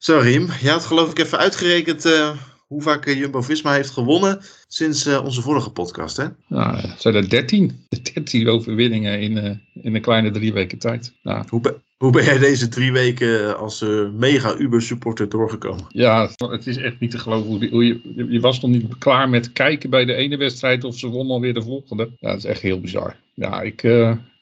Zo Riem, je had geloof ik even uitgerekend uh, hoe vaak eh, Jumbo-Visma heeft gewonnen sinds uh, onze vorige podcast, hè? Nou, het zijn er 13. 13 overwinningen in, uh, in een kleine drie weken tijd. Nou. Hoe, be hoe ben jij deze drie weken als mega Uber-supporter doorgekomen? Ja, het is echt niet te geloven. Hoe, hoe je, je was nog niet klaar met kijken bij de ene wedstrijd of ze wonnen alweer de volgende. Ja, dat is echt heel bizar. Ja, ik,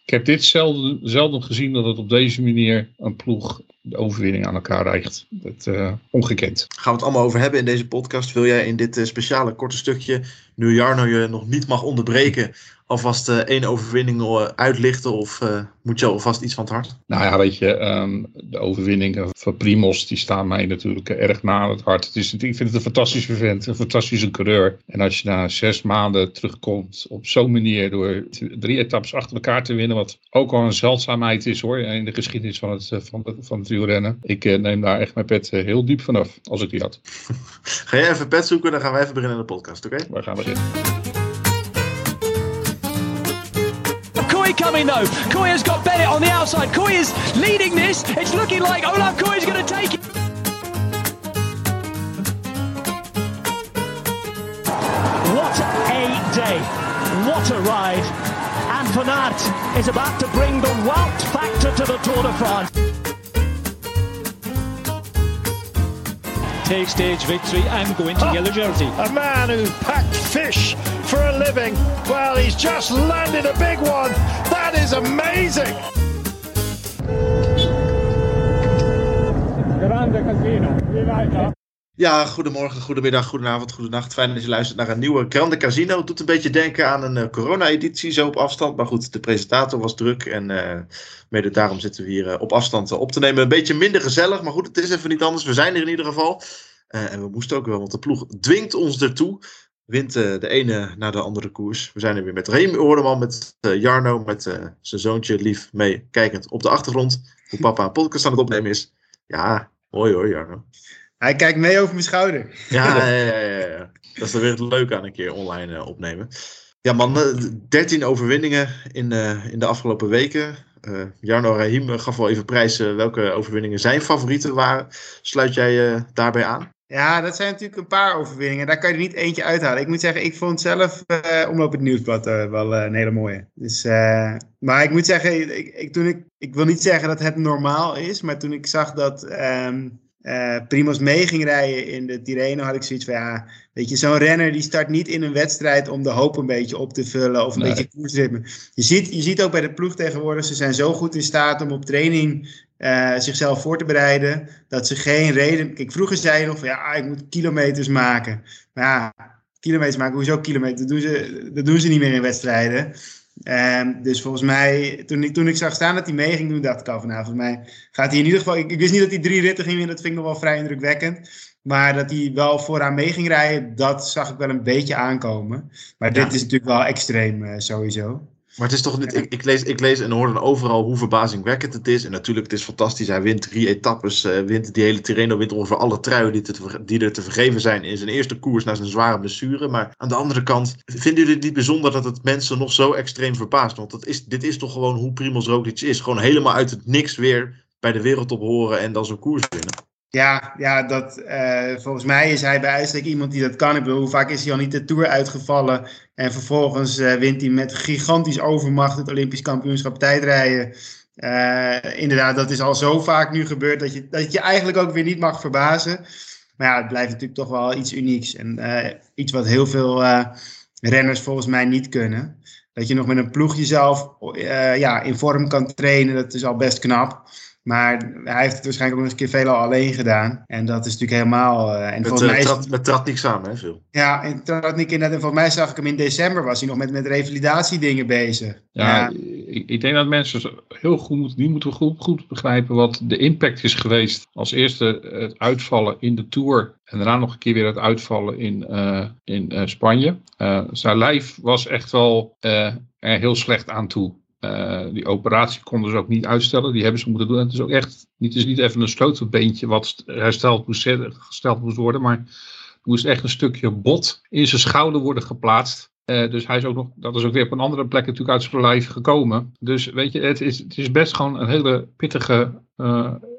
ik heb dit zelden, zelden gezien dat het op deze manier een ploeg de overwinning aan elkaar reikt. Dat uh, ongekend. Gaan we het allemaal over hebben in deze podcast. Wil jij in dit uh, speciale korte stukje, nu Jarno je nog niet mag onderbreken, alvast uh, één overwinning uitlichten? Of moet je alvast iets van het hart? Nou ja, weet je, um, de overwinningen van Primos, die staan mij natuurlijk erg na aan het hart. Het is, ik vind het een fantastische vent, een fantastische coureur. En als je na zes maanden terugkomt op zo'n manier door drie etappes achter elkaar te winnen, wat ook al een zeldzaamheid is hoor, in de geschiedenis van het, van het, van het wielrennen. Ik neem daar echt mijn pet heel diep vanaf, als ik die had. Ga jij even pet zoeken, dan gaan wij even beginnen aan de podcast, oké? Okay? We gaan beginnen. Coming though. Kooi has got Bennett on the outside. Kooi is leading this. It's looking like Olaf Kooi is going to take it. What a day. What a ride. And Van Aert is about to bring the Wout factor to the Tour de France. Take stage victory and go into yellow jersey. A man who packed fish for a living. Well, he's just landed a big one. That is amazing. Grande casino. Ja, goedemorgen, goedemiddag, goedenavond, goedenacht. Fijn dat je luistert naar een nieuwe Grande Casino. Het doet een beetje denken aan een uh, corona-editie, zo op afstand. Maar goed, de presentator was druk en uh, mede daarom zitten we hier uh, op afstand op te nemen. Een beetje minder gezellig, maar goed, het is even niet anders. We zijn er in ieder geval. en we moesten ook wel, want de ploeg dwingt ons ertoe. Wint de ene naar de andere koers. We zijn er weer met Reem Oordeman, met Jarno, met zijn zoontje lief mee kijkend op de achtergrond. Hoe papa een podcast aan het opnemen is. Ja, mooi hoor, Jarno. Hij kijkt mee over mijn schouder. Ja, ja, ja, ja. dat is dan weer het leuke aan een keer online opnemen. Ja man, 13 overwinningen in, in de afgelopen weken. Jarno Rahim gaf wel even prijs welke overwinningen zijn favorieten waren. Sluit jij daarbij aan? Ja, dat zijn natuurlijk een paar overwinningen. Daar kan je er niet eentje uithalen. Ik moet zeggen, ik vond zelf Omloop het Nieuwsblad wel een hele mooie. Dus, maar ik moet zeggen, ik, ik, toen ik, ik wil niet zeggen dat het normaal is. Maar toen ik zag dat... Um, uh, Primos mee ging rijden in de Tirreno, had ik zoiets van ja, weet je, zo'n renner die start niet in een wedstrijd om de hoop een beetje op te vullen of een nee. beetje koersritme. Je ziet, je ziet ook bij de ploeg tegenwoordig, ze zijn zo goed in staat om op training uh, zichzelf voor te bereiden, dat ze geen reden... Kijk, vroeger zei je nog van ja, ik moet kilometers maken. Maar ja, kilometers maken, hoezo kilometers? Dat doen ze, dat doen ze niet meer in wedstrijden. Um, dus volgens mij, toen ik, toen ik zag staan dat hij mee ging doen, dacht ik al van nou, volgens mij gaat hij in ieder geval. Ik, ik wist niet dat hij drie ritten ging winnen, dat vind ik nog wel vrij indrukwekkend. Maar dat hij wel vooraan mee ging rijden, dat zag ik wel een beetje aankomen. Maar ja. dit is natuurlijk wel extreem uh, sowieso. Maar het is toch niet. Ik, ik, lees, ik lees en hoor dan overal hoe verbazingwekkend het is. En natuurlijk, het is fantastisch. Hij wint drie etappes. Uh, wint die hele Tirreno. Wint ongeveer alle truien die, te, die er te vergeven zijn in zijn eerste koers na zijn zware blessure. Maar aan de andere kant, vinden jullie het niet bijzonder dat het mensen nog zo extreem verbaast? Want dat is, dit is toch gewoon hoe Primoz Roglic is. Gewoon helemaal uit het niks weer bij de wereldtop horen en dan zo'n koers winnen. Ja, ja dat, uh, volgens mij is hij bij uitstek iemand die dat kan. Ik bedoel, hoe vaak is hij al niet de Tour uitgevallen en vervolgens uh, wint hij met gigantisch overmacht het Olympisch kampioenschap tijdrijden. Uh, inderdaad, dat is al zo vaak nu gebeurd dat je, dat je eigenlijk ook weer niet mag verbazen. Maar ja, het blijft natuurlijk toch wel iets unieks. En iets wat heel veel renners volgens mij niet kunnen. Dat je nog met een ploeg jezelf ja, in vorm kan trainen, dat is al best knap. Maar hij heeft het waarschijnlijk ook nog eens een keer veelal alleen gedaan. En dat is natuurlijk helemaal... Uh, en met, volgens mij is, met Tratnik samen, hè, veel. Ja, en Tratnik inderdaad. En volgens mij zag ik hem in december, was hij nog met, met revalidatiedingen bezig. Ja, ja. Ik, ik, denk dat mensen heel goed, die moeten goed, goed begrijpen wat de impact is geweest. Als eerste het uitvallen in de Tour. En daarna nog een keer weer het uitvallen in, uh, in uh, Spanje. zijn lijf was echt wel er heel slecht aan toe. Uh, die operatie konden ze ook niet uitstellen. Die hebben ze moeten doen. En het is ook echt niet, het is niet even een sleutelbeentje wat hersteld moest, gesteld moest worden. Maar er moest echt een stukje bot in zijn schouder worden geplaatst. Uh, dus hij is ook nog, dat is ook weer op een andere plek natuurlijk uit zijn lijf gekomen. Dus weet je, het is, het is best gewoon een hele pittige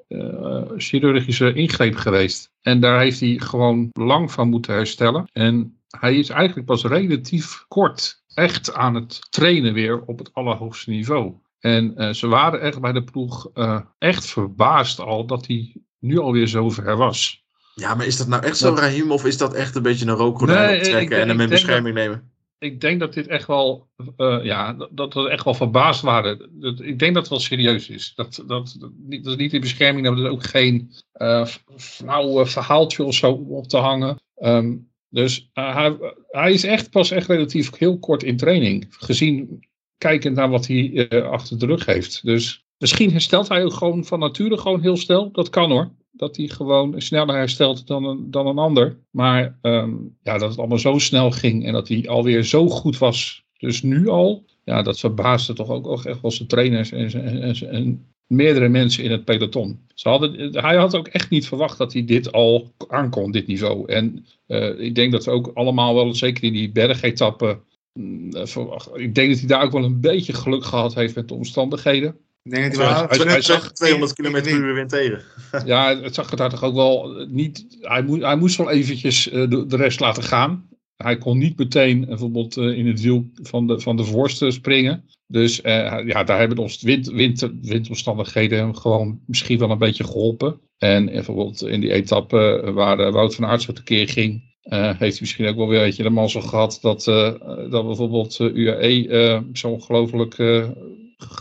eh, chirurgische ingreep geweest. En daar heeft hij gewoon lang van moeten herstellen. En hij is eigenlijk pas relatief kort echt aan het trainen weer op het allerhoogste niveau. En eh, ze waren echt bij de ploeg eh, echt verbaasd al dat hij nu alweer zover was. Ja, maar is dat nou echt zo, Raheem? Of is dat echt een beetje een rookgordijn Nee, optrekken ik- en hem in bescherming nemen? Ik denk dat dit echt wel, eh, ja, dat- we echt wel verbaasd waren. Dat- Ik denk dat het wel serieus is. Dat, dat, dat, niet- dat is niet in bescherming, dat is ook geen eh flauw verhaaltje of zo op te hangen. Ehm, dus eh, hij, hij is echt pas echt relatief heel kort in training. Gezien, kijkend naar wat hij eh, achter de rug heeft. Dus misschien herstelt hij ook gewoon van nature gewoon heel snel. Dat kan hoor. Dat hij gewoon sneller herstelt dan een, dan een ander. Maar ehm, ja, dat het allemaal zo snel ging en dat hij alweer zo goed was. Dus nu al, ja, dat verbaasde toch ook, ook echt wel zijn trainers en, en, en meerdere mensen in het peloton. Ze hadden, hij had ook echt niet verwacht dat hij dit al aankon, dit niveau. En eh, ik denk dat we ook allemaal wel, zeker in die bergetappen, mm, eh, verwacht- ik denk dat hij daar ook wel een beetje geluk gehad heeft met de omstandigheden. Ik denk dat Hij- hij wel... hij- hij zag 200 km per uur wind tegen. Ja, het zag er daar toch ook wel niet. Hij, moest hij moest wel eventjes eh, de, de rest laten gaan. Hij kon niet meteen eh, bijvoorbeeld eh, in het wiel van de, van de voorste springen. Dus eh, ja, daar hebben ons wind, wind, windomstandigheden hem gewoon misschien wel een beetje geholpen. En bijvoorbeeld in die etappe waar Wout van Aert zo tekeer ging. heeft hij misschien ook wel weer een beetje de mazzel gehad dat, eh, dat bijvoorbeeld UAE zo ongelooflijk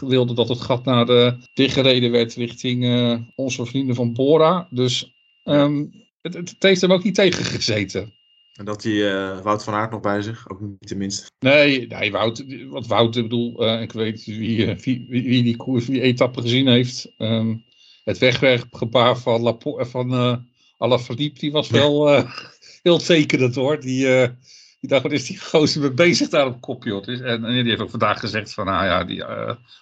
wilde dat het gat naar de dichtgereden werd richting onze vrienden van Bora. Dus ehm, het, het heeft hem ook niet tegengezeten. En dat hij eh, Wout van Aert nog bij zich, ook niet tenminste. Nee, nee Wout, wat Wout, ik bedoel, eh, ik weet wie, eh, wie, wie, wie die koers, wie etappe gezien heeft. Ehm, het wegwerpgebaar van, Lapo, van eh Alaphilippe, die was wel heel tekenend hoor. Die, die dacht, wat is die gozer mee bezig daar op kopje? hoor. En, en die heeft ook vandaag gezegd van, nou ja, die,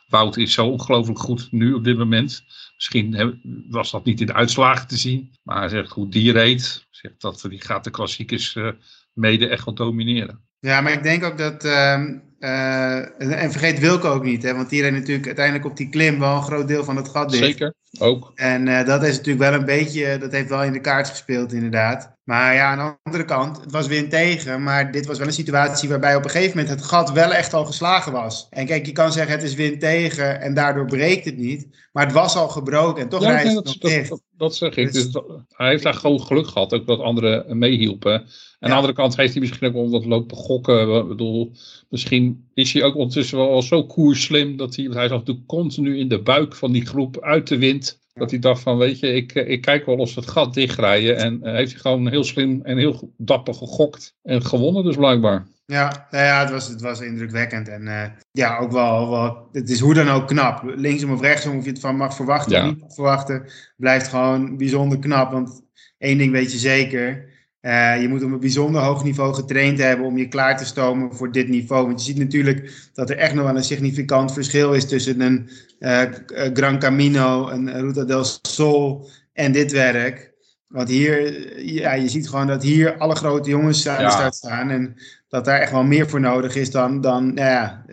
Wout is zo ongelooflijk goed nu op dit moment. Misschien was dat niet in de uitslagen te zien. Maar hij zegt hoe die reed. Zegt dat die gaat de klassiekers eh, mede echt wel domineren. Ja, maar ik denk ook dat. ehm, eh, en, vergeet Wilco ook niet, hè, want die reed natuurlijk uiteindelijk op die klim wel een groot deel van het gat dicht. Zeker, ook. En eh, dat is natuurlijk wel een beetje, dat heeft wel in de kaart gespeeld inderdaad. Maar ja, aan de andere kant, het was wind tegen, maar dit was wel een situatie waarbij op een gegeven moment het gat wel echt al geslagen was. En kijk, je kan zeggen het is wind tegen en daardoor breekt het niet, maar het was al gebroken en toch Ja, rijdt het dat, nog dat, dicht. dat, dat zeg ik. Dus- Dus hij heeft daar gewoon geluk gehad, ook dat anderen meehielpen. Aan de andere kant heeft hij misschien ook wel wat lopen gokken. Ik bedoel, misschien is hij ook ondertussen wel zo koerslim dat hij, hij zat natuurlijk continu in de buik van die groep uit de wind. Dat hij dacht van, weet je, ik, eh, ik kijk wel of ze het gat dichtrijden. En eh, heeft hij gewoon heel slim en heel dapper gegokt. En gewonnen dus blijkbaar. Ja, nou ja het, was, het was indrukwekkend. En eh, ja, ook wel, wel, het is hoe dan ook knap. Linksom of rechtsom, of je het van mag verwachten Ja. of niet mag verwachten, blijft gewoon bijzonder knap. Want één ding weet je zeker. Eh, je moet op een bijzonder hoog niveau getraind hebben om je klaar te stomen voor dit niveau. Want je ziet natuurlijk dat er echt nog wel een significant verschil is tussen een eh, eh, Gran Camino, een Ruta del Sol en dit werk. Want hier, ja, je ziet gewoon dat hier alle grote jongens aan Ja. de start staan. En dat daar echt wel meer voor nodig is dan, dan nou ja,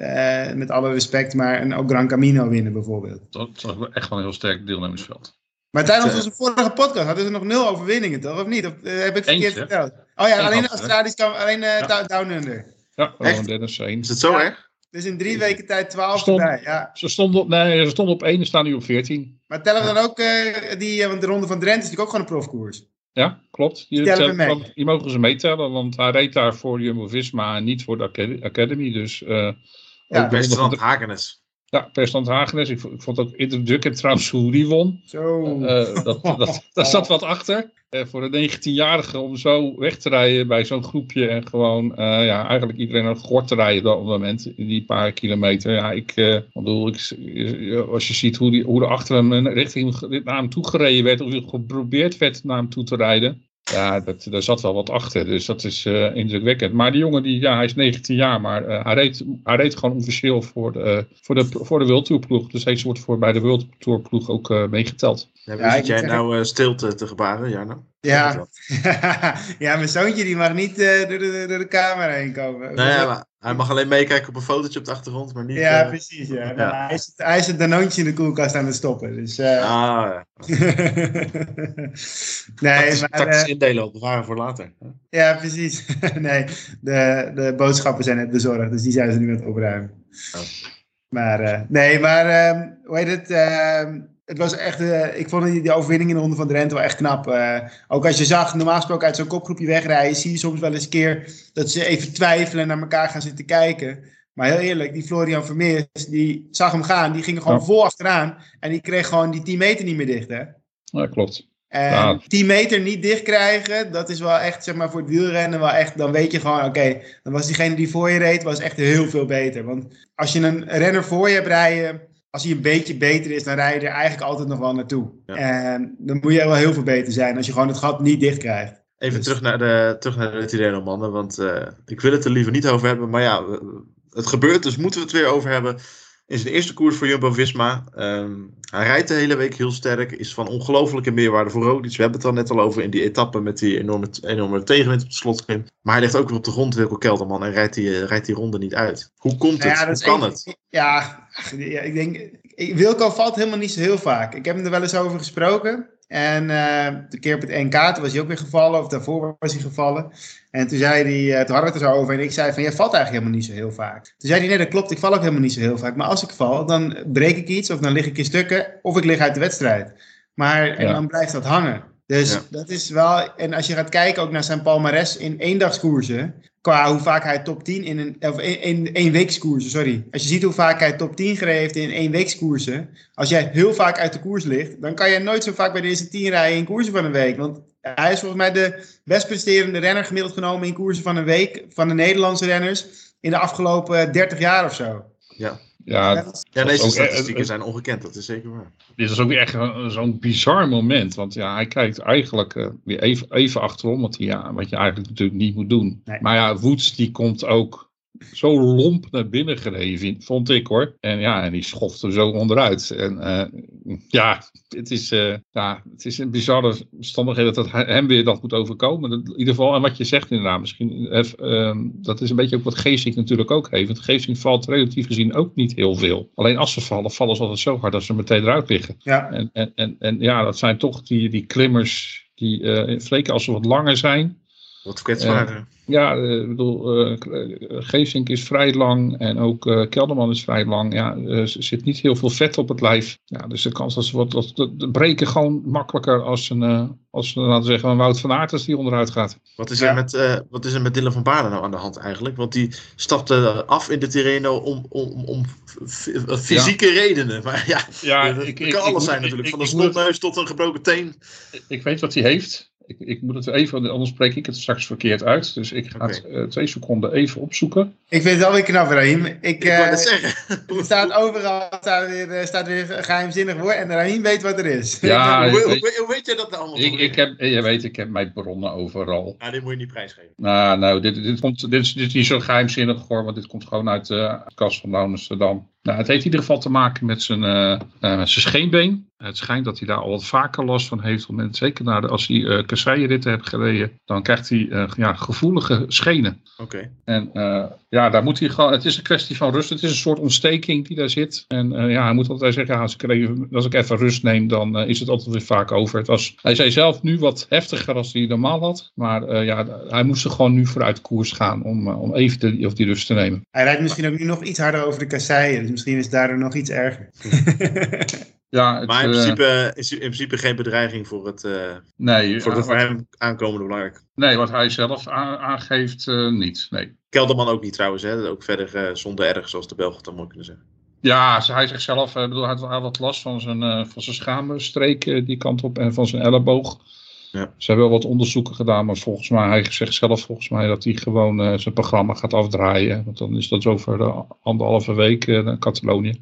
met alle respect, maar een ook Gran Camino winnen bijvoorbeeld. Dat was echt wel een heel sterk deelnemersveld. Maar tijdens Eh. onze vorige podcast hadden ze nog nul overwinningen, toch? Of niet? Of eh, heb ik verkeerd Eentje. verteld? Oh ja, alleen hè? Australisch kan, alleen eh, Ja. Down- Under. Ja, Echt? gewoon Dennis één. Is het zo Ja. erg? Dus in drie weken tijd 12 Stond- erbij. Ja. Ze stonden op, nee, ze stonden op één en staan nu op 14. Maar tellen we dan ook eh, die, eh, want de Ronde van Drenthe is natuurlijk ook gewoon een profkoers. Ja, klopt. Die, Tellen we tellen- mee. want die mogen ze meetellen, want hij reed daar voor Jumbo-Visma en niet voor de Acad- Academy. Dus, eh, de van Westerland de- Hagenes. Ja, Perstand Hagenes. Ik, vond- ik vond ook indrukwekkend trouwens hoe die won. Zo. Eh, dat, dat, daar zat wat achter. Eh, voor een 19-jarige om zo weg te rijden bij zo'n groepje. En gewoon eh, ja, eigenlijk iedereen aan het gort te rijden op dat moment. In die paar kilometer. Ja, ik bedoel, ik, als je ziet hoe, die, hoe er achter hem richting naar hem toe gereden werd. Of geprobeerd werd naar hem toe te rijden. Ja, dat, daar zat wel wat achter. Dus dat is eh, indrukwekkend. Maar die jongen, die, ja, hij is 19 jaar. Maar eh, hij, reed, hij reed gewoon officieel voor de, voor de, voor de World Tour ploeg. Dus hij wordt voor, bij de World Tour ploeg ook eh, meegeteld. Ja, Ja, zit jij nou eh, stilte te gebaren, Jarno? Ja. ja, mijn zoontje die mag niet eh, door, de, door de camera heen komen. Nee, ja, maar hij mag alleen meekijken op een fotootje op de achtergrond, maar niet... Ja, eh, precies. Ja. Ja. Maar Hij, is, hij is het danoontje in de koelkast aan het stoppen. Dus, Ah, ja. nee, Tactisch- maar, tactisch indelen, op bewaren voor later. ja, precies. nee, de, de boodschappen zijn net bezorgd, dus die zijn ze nu aan het opruimen. Oh. Maar, nee, maar, ehm, hoe heet het? Het was echt, eh, ik vond die, die overwinning in de Ronde van Drenthe wel echt knap. Eh, ook als je zag, normaal gesproken uit zo'n kopgroepje wegrijden, zie je soms wel eens een keer dat ze even twijfelen en naar elkaar gaan zitten kijken. Maar heel eerlijk, die Florian Vermeers, die zag hem gaan, die ging gewoon Ja. vol achteraan. En die kreeg gewoon die 10 meter niet meer dicht, hè? Ja, klopt. En Ja. 10 meter niet dicht krijgen, dat is wel echt, zeg maar, voor het wielrennen wel echt, dan weet je gewoon, oké, dan was diegene die voor je reed, was echt heel veel beter. Want als je een renner voor je hebt rijden, als hij een beetje beter is, dan rij je er eigenlijk altijd nog wel naartoe. Ja. En dan moet je wel heel veel beter zijn als je gewoon het gat niet dicht krijgt. Even Dus- terug naar de, terug naar de Tirreno mannen, want eh, ik wil het er liever niet over hebben. Maar ja, het gebeurt, dus moeten we het weer over hebben. In zijn eerste koers voor Jumbo-Visma. Ehm, hij rijdt de hele week heel sterk. Is van ongelofelijke meerwaarde voor Roglic. We hebben het al net al over in die etappe met die enorme, enorme tegenwind op de slotklim. Maar hij ligt ook weer op de grond, Wilco Kelderman. En rijdt die, eh, rijdt die ronde niet uit. Hoe komt het? Ja, Hoe is kan het? Ja, ja, ik denk, Wilco valt helemaal niet zo heel vaak. Ik heb hem er wel eens over gesproken. En eh de keer op het NK, toen was hij ook weer gevallen, of daarvoor was hij gevallen. En toen zei hij, eh, toen hadden we het er zo over. En ik zei van, jij valt eigenlijk helemaal niet zo heel vaak. Toen zei hij, nee dat klopt, ik val ook helemaal niet zo heel vaak. Maar als ik val, dan breek ik iets, of dan lig ik in stukken, of ik lig uit de wedstrijd. Maar, en Ja. dan blijft dat hangen. Dus Ja. dat is wel, en als je gaat kijken ook naar zijn palmares in eendagskoersen, qua hoe vaak hij top 10 in een, of in, één weekskoersen, sorry. Als je ziet hoe vaak hij top 10 gereden heeft in één weekskoersen, als jij heel vaak uit de koers ligt, dan kan je nooit zo vaak bij de eerste 10 rijden in koersen van een week. Want hij is volgens mij de best presterende renner gemiddeld genomen in koersen van een week van de Nederlandse renners in de afgelopen 30 jaar of zo. Ja, Ja, Dat ja deze ook- statistieken zijn ongekend, dat is zeker waar. dit is ook weer echt zo'n bizar moment. Want ja, hij kijkt eigenlijk eh, weer even, even achterom. Wat, hij, ja, wat je eigenlijk natuurlijk niet moet doen. Nee. Maar ja, Woods die komt ook zo lomp naar binnen gereden, vond ik hoor. En ja, en die schoft er zo onderuit. En eh, ja, het is, eh, ja, het is een bizarre omstandigheid dat het hem weer dat moet overkomen. Dat, in ieder geval, en wat je zegt inderdaad, misschien, eh, ehm, dat is een beetje ook wat Geesink natuurlijk ook heeft. Want Geesink valt relatief gezien ook niet heel veel. Alleen als ze vallen, vallen ze altijd zo hard dat ze meteen eruit liggen. Ja, En, en, en, en ja, dat zijn toch die, die klimmers die, eh zeker als ze wat langer zijn. Wat kwetsbaarder. Ja, eh, ik bedoel, eh, Geesink is vrij lang en ook eh, Kelderman is vrij lang. Ja, eh, er zit niet heel veel vet op het lijf. Ja, dus de kans dat ze wat, dat, dat, dat breken gewoon makkelijker als een, eh, als laten we zeggen, een Wout van Aert als die onderuit gaat. Wat is, Ja. er met, eh, wat is er met Dylan van Baarle nou aan de hand eigenlijk? Want die stapte af in de Tirreno om, om, om fysieke redenen. Maar ja, Ja, dat kan alles zijn natuurlijk. Van een snotneus tot een gebroken teen. Ik weet wat hij heeft. Ik, ik moet het even, anders spreek ik het straks verkeerd uit. Dus ik ga het eh, twee seconden even opzoeken. ik vind het wel weer knap, Rahim. Ik, Ik eh, wou net zeggen. er staat overal staat weer, eh, staat weer een geheimzinnig woord en Rahim weet wat er is. Ja, hoe, ik, hoe, weet je dat nou allemaal? ik, ik heb, je weet, ik heb mijn bronnen overal. Ah, dit moet je niet prijsgeven. Nou, nou dit, dit, komt, dit, is, dit is niet zo geheimzinnig hoor, want dit komt gewoon uit de kast van Amsterdam. Nou, het heeft in ieder geval te maken met zijn, zijn scheenbeen. Het schijnt dat hij daar al wat vaker last van heeft. Want zeker naar de, als hij uh, kasseiritten heeft gereden, dan krijgt hij uh, ja, gevoelige schenen. Oké. En uh, ja, daar moet hij gewoon. Het is een kwestie van rust. Het is een soort ontsteking die daar zit. En uh, ja, hij moet altijd zeggen: als ik, even, als ik even rust neem, dan uh, is het altijd weer vaak over. Het was, hij zei zelf nu wat heftiger als hij normaal had. Maar ja, hij moest er gewoon nu vooruit koers gaan om, om even de, of die rust te nemen. Hij rijdt misschien ook nu nog iets harder over de kasseien. Dus misschien is het daardoor nog iets erger. Ja, het, maar in principe is in principe geen bedreiging voor het uh, nee, voor de voor hem aankomende belangrijk. Nee, wat hij zelf aangeeft, uh, niet. Nee. Kelderman ook niet trouwens, hè? ook verder uh, zonder erg, zoals de Belgen het dan mooi kunnen zeggen. Ja, hij zegt zelf, uh, bedoel, hij had wat last van zijn, uh, van zijn schaamstreek die kant op en van zijn elleboog. Ja. Ze hebben wel wat onderzoeken gedaan, maar volgens mij, hij zegt zelf volgens mij dat hij gewoon uh, zijn programma gaat afdraaien. Want dan is dat over de anderhalve week naar Catalonië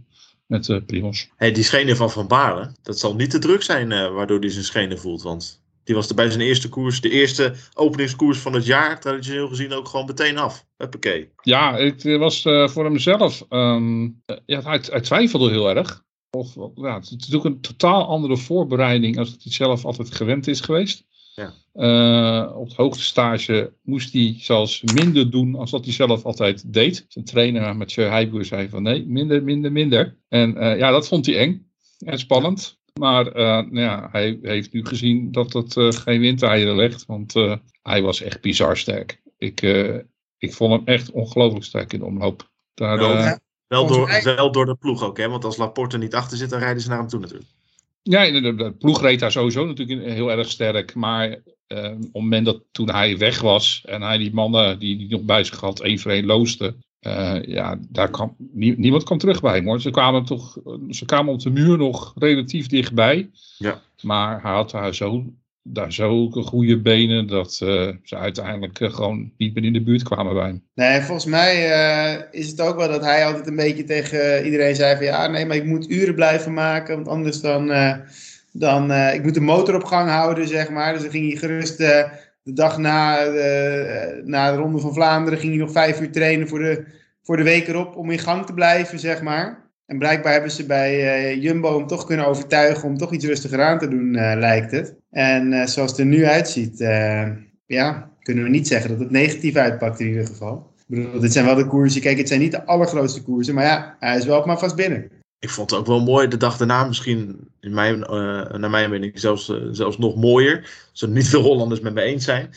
met uh, Primos. Hey, die schenen van Van Baarle, dat zal niet te druk zijn uh, waardoor hij zijn schenen voelt. Want die was er bij zijn eerste koers, de eerste openingskoers van het jaar, traditioneel gezien ook gewoon meteen af. Huppakee. Ja, het was uh, voor hemzelf, um, ja, hij, hij, twijfelde heel erg. Of, ja, het is natuurlijk een totaal andere voorbereiding als dat hij zelf altijd gewend is geweest. Ja. Eh, op het hoogste stage moest hij zelfs minder doen als dat hij zelf altijd deed. Zijn trainer Mathieu Heijboer zei van nee, minder, minder, minder. En eh, ja, dat vond hij eng en spannend. Maar eh, nou ja, hij heeft nu gezien dat het uh, geen windeieren legt, want uh, hij was echt bizar sterk. Ik, uh, ik vond hem echt ongelooflijk sterk in de omloop. Daar, wel, wel, door, wel door de ploeg ook, hè? want als Laporte niet achter zit, dan rijden ze naar hem toe natuurlijk. Ja, de, de ploeg reed daar sowieso natuurlijk heel erg sterk. Maar uh, op het moment dat toen hij weg was en hij die mannen die hij nog bij zich had, één voor één looste. Uh, ja, daar kwam, nie, niemand kwam terug bij hem hoor. Ze kwamen, toch, ze kwamen op de muur nog relatief dichtbij. Ja. Maar hij had daar zo, daar zulke goede benen dat uh, ze uiteindelijk uh, gewoon niet meer in de buurt kwamen bij hem. Nee, volgens mij is het ook wel dat hij altijd een beetje tegen iedereen zei van ja, nee, maar ik moet uren blijven maken, want anders dan, dan ik moet de motor op gang houden, zeg maar. Dus dan ging hij gerust de dag na na de Ronde van Vlaanderen ging hij nog vijf uur trainen voor de, voor de week erop om in gang te blijven, zeg maar. En blijkbaar hebben ze bij Jumbo hem toch kunnen overtuigen om toch iets rustiger aan te doen, lijkt het. En uh, zoals het er nu uitziet, ja, kunnen we niet zeggen dat het negatief uitpakt in ieder geval. Ik bedoel, dit zijn wel de koersen. Kijk, het zijn niet de allergrootste koersen, maar ja, hij is wel op maar vast binnen ik vond het ook wel mooi de dag daarna, misschien in mijn, uh, naar mijn mening zelfs, zelfs nog mooier. Zullen niet veel Hollanders met me eens zijn.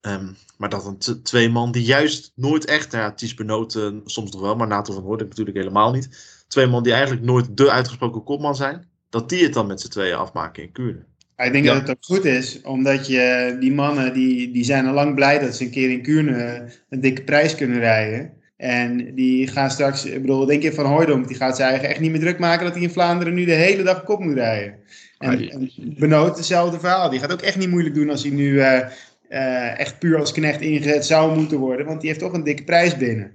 Um, maar dat een twee man die juist nooit echt, ja, Ties Benoten soms nog wel, maar Nato van Hoorde natuurlijk helemaal niet. Twee man die eigenlijk nooit de uitgesproken kopman zijn, dat die het dan met z'n tweeën afmaken in Kuurne. Ik denk ja. dat het ook goed is, omdat je die mannen die, die zijn al lang blij dat ze een keer in Kuurne een dikke prijs kunnen rijden. En die gaan straks, ik bedoel, denk je van Hooydonk, die gaat zijn eigen echt niet meer druk maken dat hij in Vlaanderen nu de hele dag kop moet rijden. En, en Benoot hetzelfde verhaal. Die gaat ook echt niet moeilijk doen als hij nu uh, uh, echt puur als knecht ingezet zou moeten worden, want die heeft toch een dikke prijs binnen.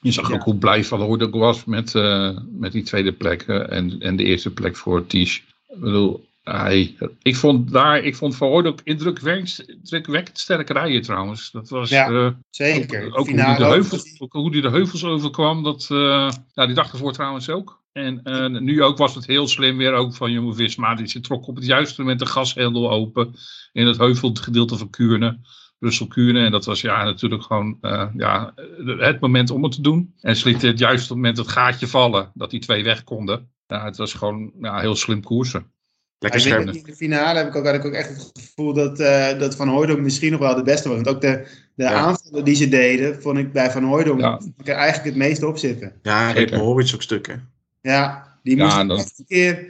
Je zag ja. ook hoe blij Van Hooydonk was met, uh, met die tweede plek en, en de eerste plek voor Ties. Ik bedoel, hij, ik vond daar, ik vond Van Hoort ook indrukwekkend, indrukwekkend sterk rijden trouwens. Dat was ja, uh, zeker. Ook, ook hoe, die de heuvels, ook hoe die de heuvels overkwam. Dat, uh, ja, die dag ervoor trouwens ook. En uh, nu ook was het heel slim weer ook van Jumbo Visma. Die trok op het juiste moment de gashendel open in het heuvelgedeelte van Kuurne. Brussel Kuurne. En dat was ja natuurlijk gewoon ja, het moment om het te doen. En ze lieten het juiste moment het gaatje vallen dat die twee weg konden. Ja, het was gewoon ja, heel slim koersen. Lekker scherp. In de finale heb ik ook, had ik ook echt het gevoel dat, uh, dat Van Hooydonk misschien nog wel de beste was. Want ook de, de ja. aanvallen die ze deden, vond ik bij Van Hooydonk ja. er eigenlijk het meeste op zitten. Ja, Mohoric ook stukken. Ja, die moest ja, dan... echt een keer,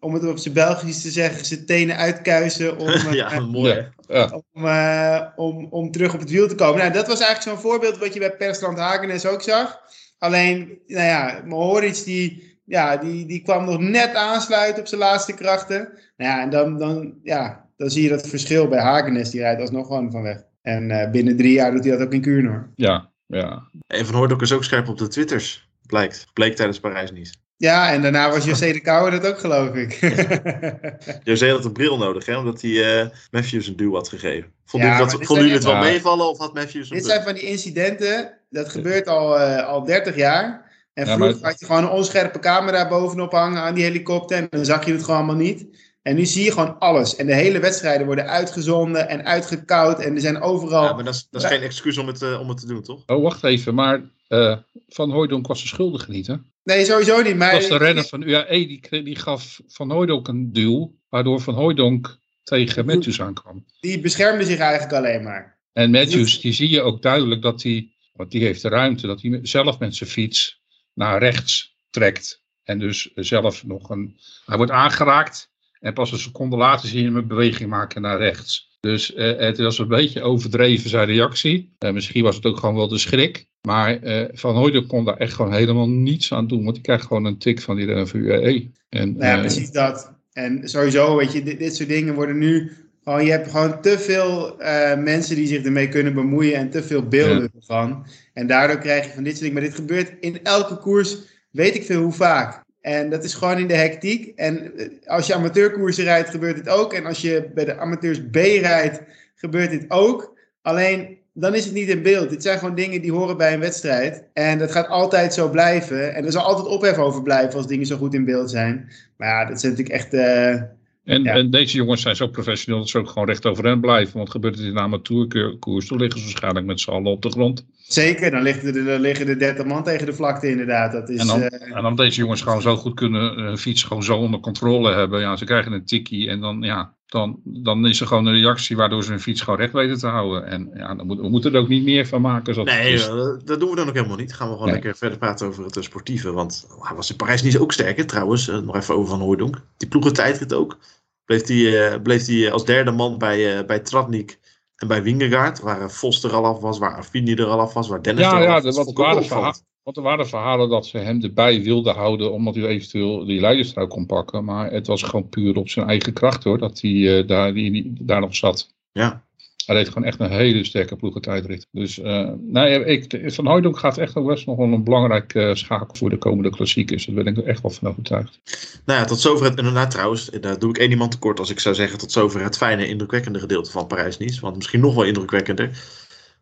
om het op zijn Belgisch te zeggen, zijn tenen uitkuisen om, ja, uh, mooi, om, uh, om, om terug op het wiel te komen. Nou, dat was eigenlijk zo'n voorbeeld wat je bij Persland Hagenes ook zag. Alleen, nou ja, Mohoric die ja, die, die kwam nog net aansluiten op zijn laatste krachten. Nou ja, en dan, dan, ja, dan zie je dat verschil bij Hagenes. Die rijdt alsnog gewoon van weg. En uh, binnen drie jaar doet hij dat ook in Kuurne hoor. Ja, ja. En Van Hoordok is ook scherp op de Twitters. Blijkt. Bleek tijdens Parijs niet. Ja, en daarna was José de Kouwer dat ook, geloof ik. José had een bril nodig, hè, omdat hij uh, Matthews een duw had gegeven. Vonden ja, jullie, jullie het wel meevallen of had Matthews een Dit zijn van die incidenten, dat gebeurt al, uh, al 30 jaar. En ja, vroeger maar... had je gewoon een onscherpe camera bovenop hangen aan die helikopter. En dan zag je het gewoon allemaal niet. En nu zie je gewoon alles. En de hele wedstrijden worden uitgezonden en uitgekoud. En er zijn overal... Ja, maar dat is, dat is geen excuus om het, uh, om het te doen, toch? Oh, wacht even. Maar uh, Van Hooydonk was de schuldige niet, hè? Nee, sowieso niet. Maar... was de renner van UAE. Die, die gaf Van Hooydonk een duw. Waardoor Van Hooydonk tegen Matthews aankwam. Die beschermde zich eigenlijk alleen maar. En Matthews, die zie je ook duidelijk dat hij... Want die heeft de ruimte. Dat hij zelf met zijn fiets naar rechts trekt. En dus zelf nog een. Hij wordt aangeraakt. En pas een seconde later zie je hem een beweging maken naar rechts. Dus uh, het was een beetje overdreven zijn reactie. Uh, misschien was het ook gewoon wel de schrik. Maar uh, Van Hooydonk kon daar echt gewoon helemaal niets aan doen. Want hij krijgt gewoon een tik van die UAE. En, nou ja, precies dat. En sowieso, weet je, dit, dit soort dingen worden nu gewoon, je hebt gewoon te veel uh, mensen die zich ermee kunnen bemoeien en te veel beelden ja. ervan. En daardoor krijg je van dit soort dingen. Maar dit gebeurt in elke koers, weet ik veel hoe vaak. En dat is gewoon in de hectiek. En als je amateurkoersen rijdt, gebeurt dit ook. En als je bij de amateurs B rijdt, gebeurt dit ook. Alleen dan is het niet in beeld. Dit zijn gewoon dingen die horen bij een wedstrijd. En dat gaat altijd zo blijven. En er zal altijd ophef over blijven als dingen zo goed in beeld zijn. Maar ja, dat zijn natuurlijk echt... Uh, en, Ja. en deze jongens zijn zo professioneel dat ze ook gewoon recht overeind blijven. Want gebeurt het in een amateurkoers, dan liggen ze waarschijnlijk met z'n allen op de grond. zeker, dan liggen er, dan liggen er 30 man tegen de vlakte inderdaad. Dat is, En dan, eh, en dan deze jongens gewoon zo goed kunnen hun fiets gewoon zo onder controle hebben. Ja, ze krijgen een tikkie en dan, ja, dan, dan is er gewoon een reactie waardoor ze hun fiets gewoon recht weten te houden. En ja, dan moet, we moeten er ook niet meer van maken. Zoals Nee, is. eh, dat doen we dan ook helemaal niet. Gaan we gewoon Nee. lekker verder praten over het eh, sportieve. Want oh, hij was in Parijs niet ook sterk, hè, trouwens. Eh, nog even over Van Hooydonk. Die ploegentijdrit ook. Bleef hij bleef die als derde man bij, bij Tratnik en bij Wingegaard. Waar Vos er al af was, waar Affini er al af was, waar Dennis Ja, er al ja, af was. ik ook waren verha- Want er waren verhalen dat ze hem erbij wilden houden omdat hij eventueel die leiderstrui kon pakken. Maar het was gewoon puur op zijn eigen kracht hoor, dat hij eh, daar, die, die- daar nog zat. Ja, Hij deed gewoon echt een hele sterke ploegentijdrit. Dus eh, nee, ik, Van Hooydonk gaat echt ook best nog wel een belangrijk eh, schakel voor de komende klassiekers. Daar ben ik er echt wel van overtuigd. nou ja, tot zover het, inderdaad trouwens, daar doe ik één iemand tekort als ik zou zeggen tot zover het fijne, indrukwekkende gedeelte van Parijs-Nice. Want misschien nog wel indrukwekkender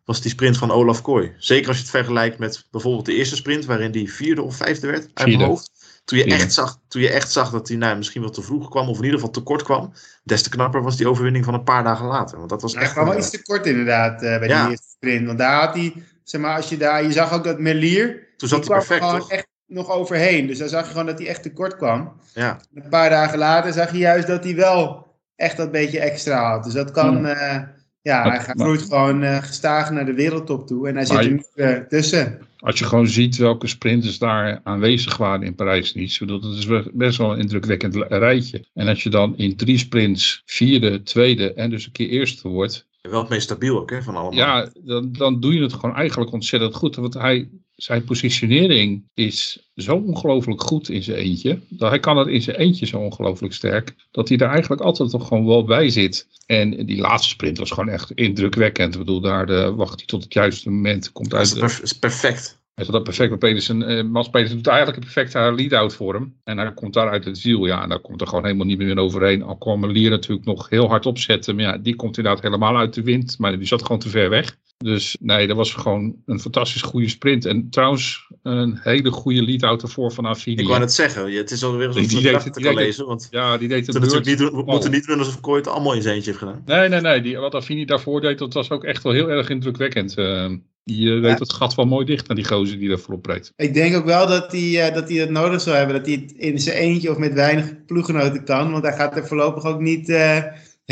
was die sprint van Olaf Kooi. Zeker als je het vergelijkt met bijvoorbeeld de eerste sprint, waarin die vierde of vijfde werd uit Vierde. mijn hoofd. Toen je, Vierde. echt zag, toen je echt zag dat hij nou, misschien wel te vroeg kwam, of in ieder geval te kort kwam, des te knapper was die overwinning van een paar dagen later. Want dat was hij echt. kwam wel iets te kort inderdaad eh, bij Ja. die eerste sprint. Want daar had hij, zeg maar, als je daar, je zag ook dat Merlier, toen zat hij kwam perfect, gewoon toch? echt nog overheen. Dus daar zag je gewoon dat hij echt te kort kwam. Ja. Een paar dagen later zag je juist dat hij wel echt dat beetje extra had. Dus dat kan, Hmm. eh, ja, Maar- hij gaat maar- groeit gewoon eh, gestaag naar de wereldtop toe. En hij zit er nu eh, tussen. Als je gewoon ziet welke sprinters daar aanwezig waren in Parijs-Nice. Dat is best wel een indrukwekkend rijtje. En als je dan in drie sprints vierde, tweede en dus een keer eerste wordt. Wel het meest stabiel ook, hè, van allemaal. Ja, dan, dan doe je het gewoon eigenlijk ontzettend goed. Want hij, zijn positionering is zo ongelooflijk goed in zijn eentje. Dat hij kan het in zijn eentje zo ongelooflijk sterk. Dat hij daar eigenlijk altijd toch gewoon wel bij zit. En die laatste sprint was gewoon echt indrukwekkend. Ik bedoel, daar de, wacht hij tot het juiste moment. Komt Dat uit is, perf- is perfect. hij zat dat perfect met Pedersen. eh Mats Pedersen doet eigenlijk een perfecte lead-out voor hem. En hij komt daar uit het wiel. Ja, en daar komt er gewoon helemaal niet meer overheen. Al kwam Lier natuurlijk nog heel hard opzetten. Maar ja, die komt inderdaad helemaal uit de wind. Maar die zat gewoon te ver weg. Dus nee, dat was gewoon een fantastisch goede sprint. En trouwens, een hele goede lead-out ervoor van Affini. Ik wou net zeggen, het is alweer Die eens een deed- gedachte die kan deed- lezen. Want Ja, die deed het moeten, natuurlijk niet, we Oh. moeten niet doen alsof Kooi het allemaal in zijn eentje heeft gedaan. Nee, nee, nee. Die, wat Affini daarvoor deed, dat was ook echt wel heel erg indrukwekkend. Eh, die eh, deed het gat wel mooi dicht naar die gozer die daar voorop reed. Ik denk ook wel dat hij, eh, dat hij het nodig zou hebben. Dat hij het in zijn eentje of met weinig ploeggenoten kan. Want hij gaat er voorlopig ook niet eh,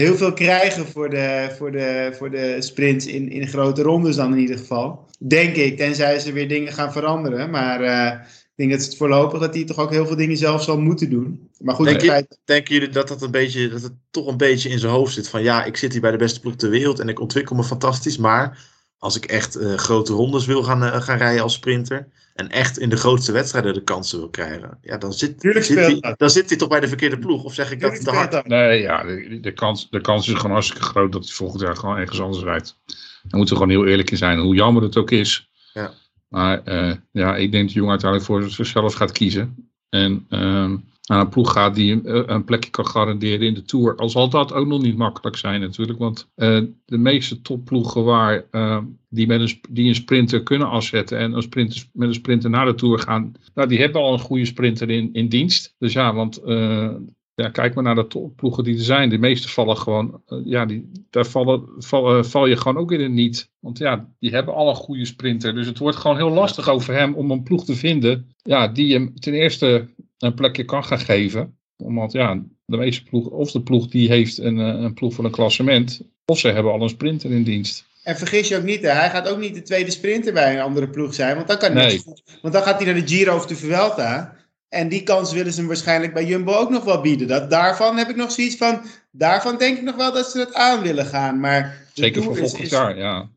heel veel krijgen voor de, voor de, voor de sprints in, in grote rondes dan in ieder geval. Denk ik, tenzij ze weer dingen gaan veranderen. Maar eh, ik denk dat het voorlopig dat hij toch ook heel veel dingen zelf zal moeten doen. Maar goed, Denk het je- feit- Denken jullie dat, dat, een beetje, dat het toch een beetje in zijn hoofd zit? Van ja, ik zit hier bij de beste ploeg ter wereld en ik ontwikkel me fantastisch. Maar als ik echt eh, grote rondes wil gaan, eh, gaan rijden als sprinter. En echt in de grootste wedstrijden de kansen wil krijgen. Ja, dan zit, Tuurlijk zit speelt hij, dat. dan zit hij toch bij de verkeerde ploeg. Of zeg ik dat te hard? Nee, ja, de, de, kans, de kans is gewoon hartstikke groot dat hij volgend jaar gewoon ergens anders rijdt. Daar moeten we gewoon heel eerlijk in zijn, hoe jammer het ook is. Ja. Maar eh, ja, ik denk dat de jongen uiteindelijk voor zichzelf gaat kiezen. En ehm, naar een ploeg gaat die eh, een plekje kan garanderen in de Tour. Al zal dat ook nog niet makkelijk zijn natuurlijk. Want eh, de meeste topploegen waar, eh, die, met een, die een sprinter kunnen afzetten en een sprinter, met een sprinter naar de Tour gaan. Nou, die hebben al een goede sprinter in, in dienst. Dus ja, want ja, kijk maar naar de topploegen die er zijn. De meeste vallen gewoon, ja, die, daar vallen, val, je gewoon ook in het niet. Want ja, die hebben al een goede sprinter. Dus het wordt gewoon heel lastig over hem om een ploeg te vinden. Ja, die hem ten eerste een plekje kan gaan geven. Omdat ja, de meeste ploeg, of de ploeg die heeft een, eh, een ploeg van een klassement. Of ze hebben al een sprinter in dienst. En vergis je ook niet, hè, hij gaat ook niet de tweede sprinter bij een andere ploeg zijn. Want dan, kan hij Nee. want dan gaat hij naar de Giro of de Vuelta. En die kans willen ze hem waarschijnlijk bij Jumbo ook nog wel bieden. Dat, daarvan heb ik nog zoiets van. Daarvan denk ik nog wel dat ze het aan willen gaan. Maar Zeker voor is- volgend is, jaar, ja.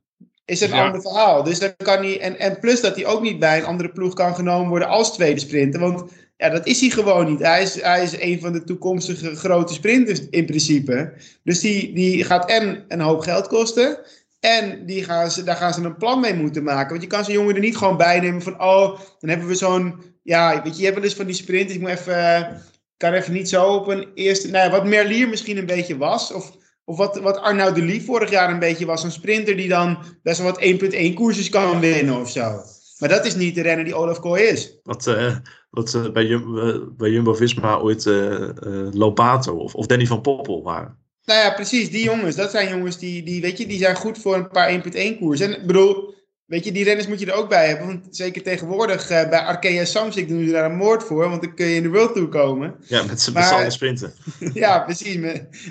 is een Ja. ander verhaal. Dus dan kan hij. En, en plus dat hij ook niet bij een andere ploeg kan genomen worden als tweede sprinter. Want ja, dat is hij gewoon niet. Hij is, hij is een van de toekomstige grote sprinters in principe. Dus die, die gaat en een hoop geld kosten. En die gaan ze, daar gaan ze een plan mee moeten maken. Want je kan zo'n jongen er niet gewoon bij nemen van... Oh, dan hebben we zo'n... Ja, weet je, je hebt wel eens van die sprinters. Ik moet even... eh, kan even niet zo op een eerste... Nou ja, wat Merlier misschien een beetje was. Of, of wat, wat Arnaud de Lief vorig jaar een beetje was. Een sprinter die dan best wel wat 1.1 koersjes kan winnen of zo. Maar dat is niet de renner die Olaf Kooi is. Wat, uh, wat uh, bij, Jum uh, bij Jumbo-Visma ooit Lobato of, of Danny van Poppel waren. Nou ja, precies. Die jongens, dat zijn jongens die, die, weet je, die zijn goed voor een paar 1.1 koers. En ik bedoel, Weet je, die renners moet je er ook bij hebben. Want zeker tegenwoordig uh, bij Arkea Samsic doen ze daar een moord voor. Want dan kun je in de World Tour komen. Ja, met z'n allen sprinten. ja, precies.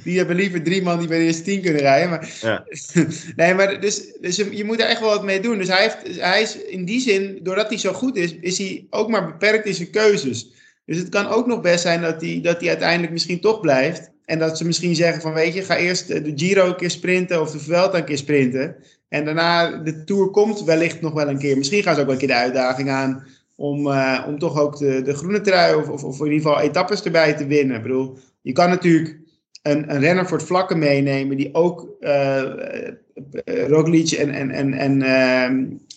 Die hebben liever drie man die bij de eerste tien kunnen rijden. Maar, ja. nee, maar dus, dus je, moet er echt wel wat mee doen. Dus hij, heeft, hij is in die zin, doordat hij zo goed is, is hij ook maar beperkt in zijn keuzes. Dus het kan ook nog best zijn dat hij, dat hij uiteindelijk misschien toch blijft. En dat ze misschien zeggen van, weet je, ga eerst de Giro een keer sprinten of de Vuelta een keer sprinten. En daarna, de Tour komt wellicht nog wel een keer. Misschien gaan ze ook wel een keer de uitdaging aan om, uh, om toch ook de, de groene trui of, of, in ieder geval etappes erbij te winnen. Ik bedoel, je kan natuurlijk een, een renner voor het vlakke meenemen die ook uh, Roglic en, en, en, en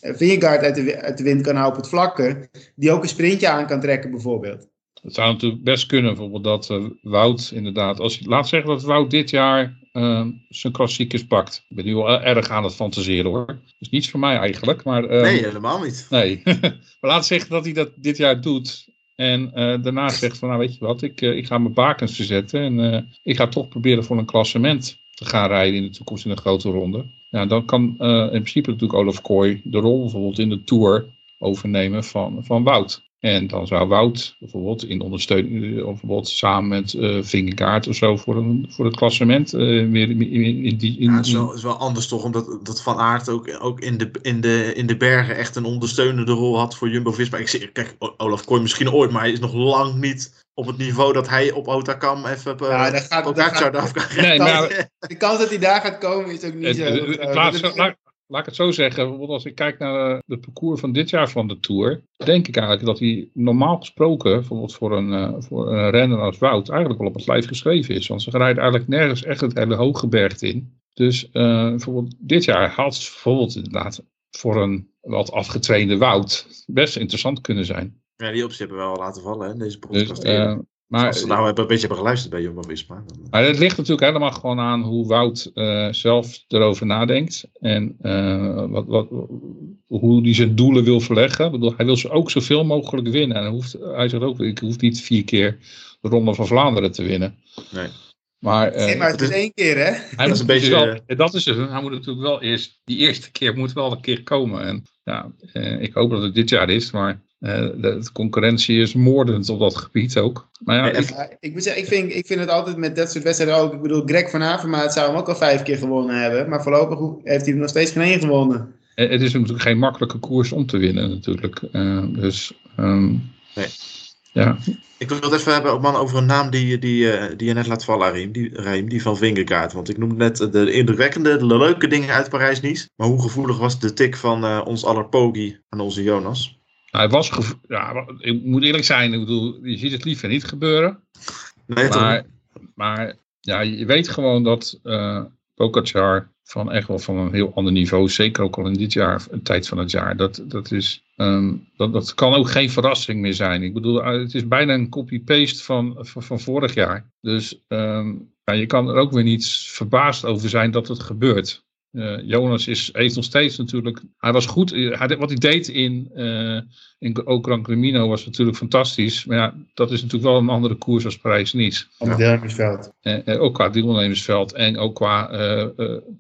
uh, uit de, uit de wind kan houden op het vlakke. Die ook een sprintje aan kan trekken bijvoorbeeld. Het zou natuurlijk best kunnen, bijvoorbeeld dat Wout inderdaad, als laat zeggen dat Wout dit jaar uh, zijn klassiekers pakt. Ik ben nu wel erg aan het fantaseren hoor. Is niets voor mij eigenlijk. Maar, uh, nee, helemaal niet. Nee, maar laat zeggen dat hij dat dit jaar doet. En uh, daarna zegt van, nou weet je wat, ik, ik ga mijn bakens verzetten. En ik ga toch proberen voor een klassement te gaan rijden in de toekomst in een grote ronde. Ja, dan kan in principe natuurlijk Olaf Kooi de rol bijvoorbeeld in de Tour overnemen van, van Wout. En dan zou Wout bijvoorbeeld in ondersteuning, of bijvoorbeeld samen met uh, Vingegaard of zo voor, een, voor het klassement. Uh, meer in, in, die, in, ja, het is, wel, is wel anders toch, omdat dat Van Aert ook, ook in, de, in, de, in de bergen echt een ondersteunende rol had voor Jumbo-Visma. Ik zie, kijk, Olaf Kooi misschien ooit, maar hij is nog lang niet op het niveau dat hij op Otakam even uh, ja, daar gaat, daar gaat, af kan nee, maar, De kans dat hij daar gaat komen is ook niet het, zo. laat, laat ik het zo zeggen, bijvoorbeeld als ik kijk naar de, parcours van dit jaar van de Tour, denk ik eigenlijk dat hij normaal gesproken, bijvoorbeeld voor een, uh, voor een renner als Wout, eigenlijk wel op het lijf geschreven is. Want ze rijden eigenlijk nergens echt het hele hooggebergte in. Dus uh, bijvoorbeeld dit jaar had bijvoorbeeld inderdaad voor een wat afgetrainde Wout best interessant kunnen zijn. Ja, die optie hebben we wel laten vallen, hè, deze dus, podcast. Dus, maar, Als ze nou een beetje hebben geluisterd bij Jumbo-Visma. Maar het ligt natuurlijk helemaal gewoon aan hoe Wout uh, zelf erover nadenkt. En uh, wat, wat, hoe hij zijn doelen wil verleggen. Ik bedoel, hij wil ze ook zoveel mogelijk winnen. En hij, hoeft, hij zegt ook, ik hoef niet vier keer de Ronde van Vlaanderen te winnen. Nee. Maar, uh, maar het is één keer, hè? Hij dat is een beetje. Wel, dat is het. Hij moet natuurlijk wel eerst. Die eerste keer moet wel een keer komen. En ja, ik hoop dat het dit jaar is. Maar de, concurrentie is moordend op dat gebied ook. Maar ja, ik, ik, ik, moet zeggen, ik, vind, ik vind het altijd met dat soort wedstrijden ook. Ik bedoel, Greg van Avermaat zou hem ook al vijf keer gewonnen hebben. Maar voorlopig heeft hij er nog steeds geen één gewonnen. Eh, het is natuurlijk geen makkelijke koers om te winnen, natuurlijk. Uh, dus. Um, nee. Ja. Ik wil het even hebben man, over een naam die, die, die je net laat vallen, Arim. Die, Arim, die van Vingegaard. Want ik noemde net de indrukwekkende, de leuke dingen uit Parijs-Nice. Maar hoe gevoelig was de tik van uh, ons aller Pogi aan onze Jonas? Hij was, ja, ik moet eerlijk zijn, ik bedoel, je ziet het liever niet gebeuren. Nee, maar, maar ja, je weet gewoon dat uh, van echt wel van een heel ander niveau, zeker ook al in dit jaar, een tijd van het jaar, dat, dat, is, um, dat, dat kan ook geen verrassing meer zijn. Ik bedoel, eh, het is bijna een copy-paste van, van, van, vorig jaar. Dus um, ja, je kan er ook weer niet verbaasd over zijn dat het gebeurt. Uh, Jonas is, heeft nog steeds natuurlijk. Hij was goed. Eh, hij, wat hij deed in, uh, in Camino was natuurlijk fantastisch. Maar ja, dat is natuurlijk wel een andere koers als Parijs-Nice. Op het deelnemersveld. ook qua deelnemersveld en ook qua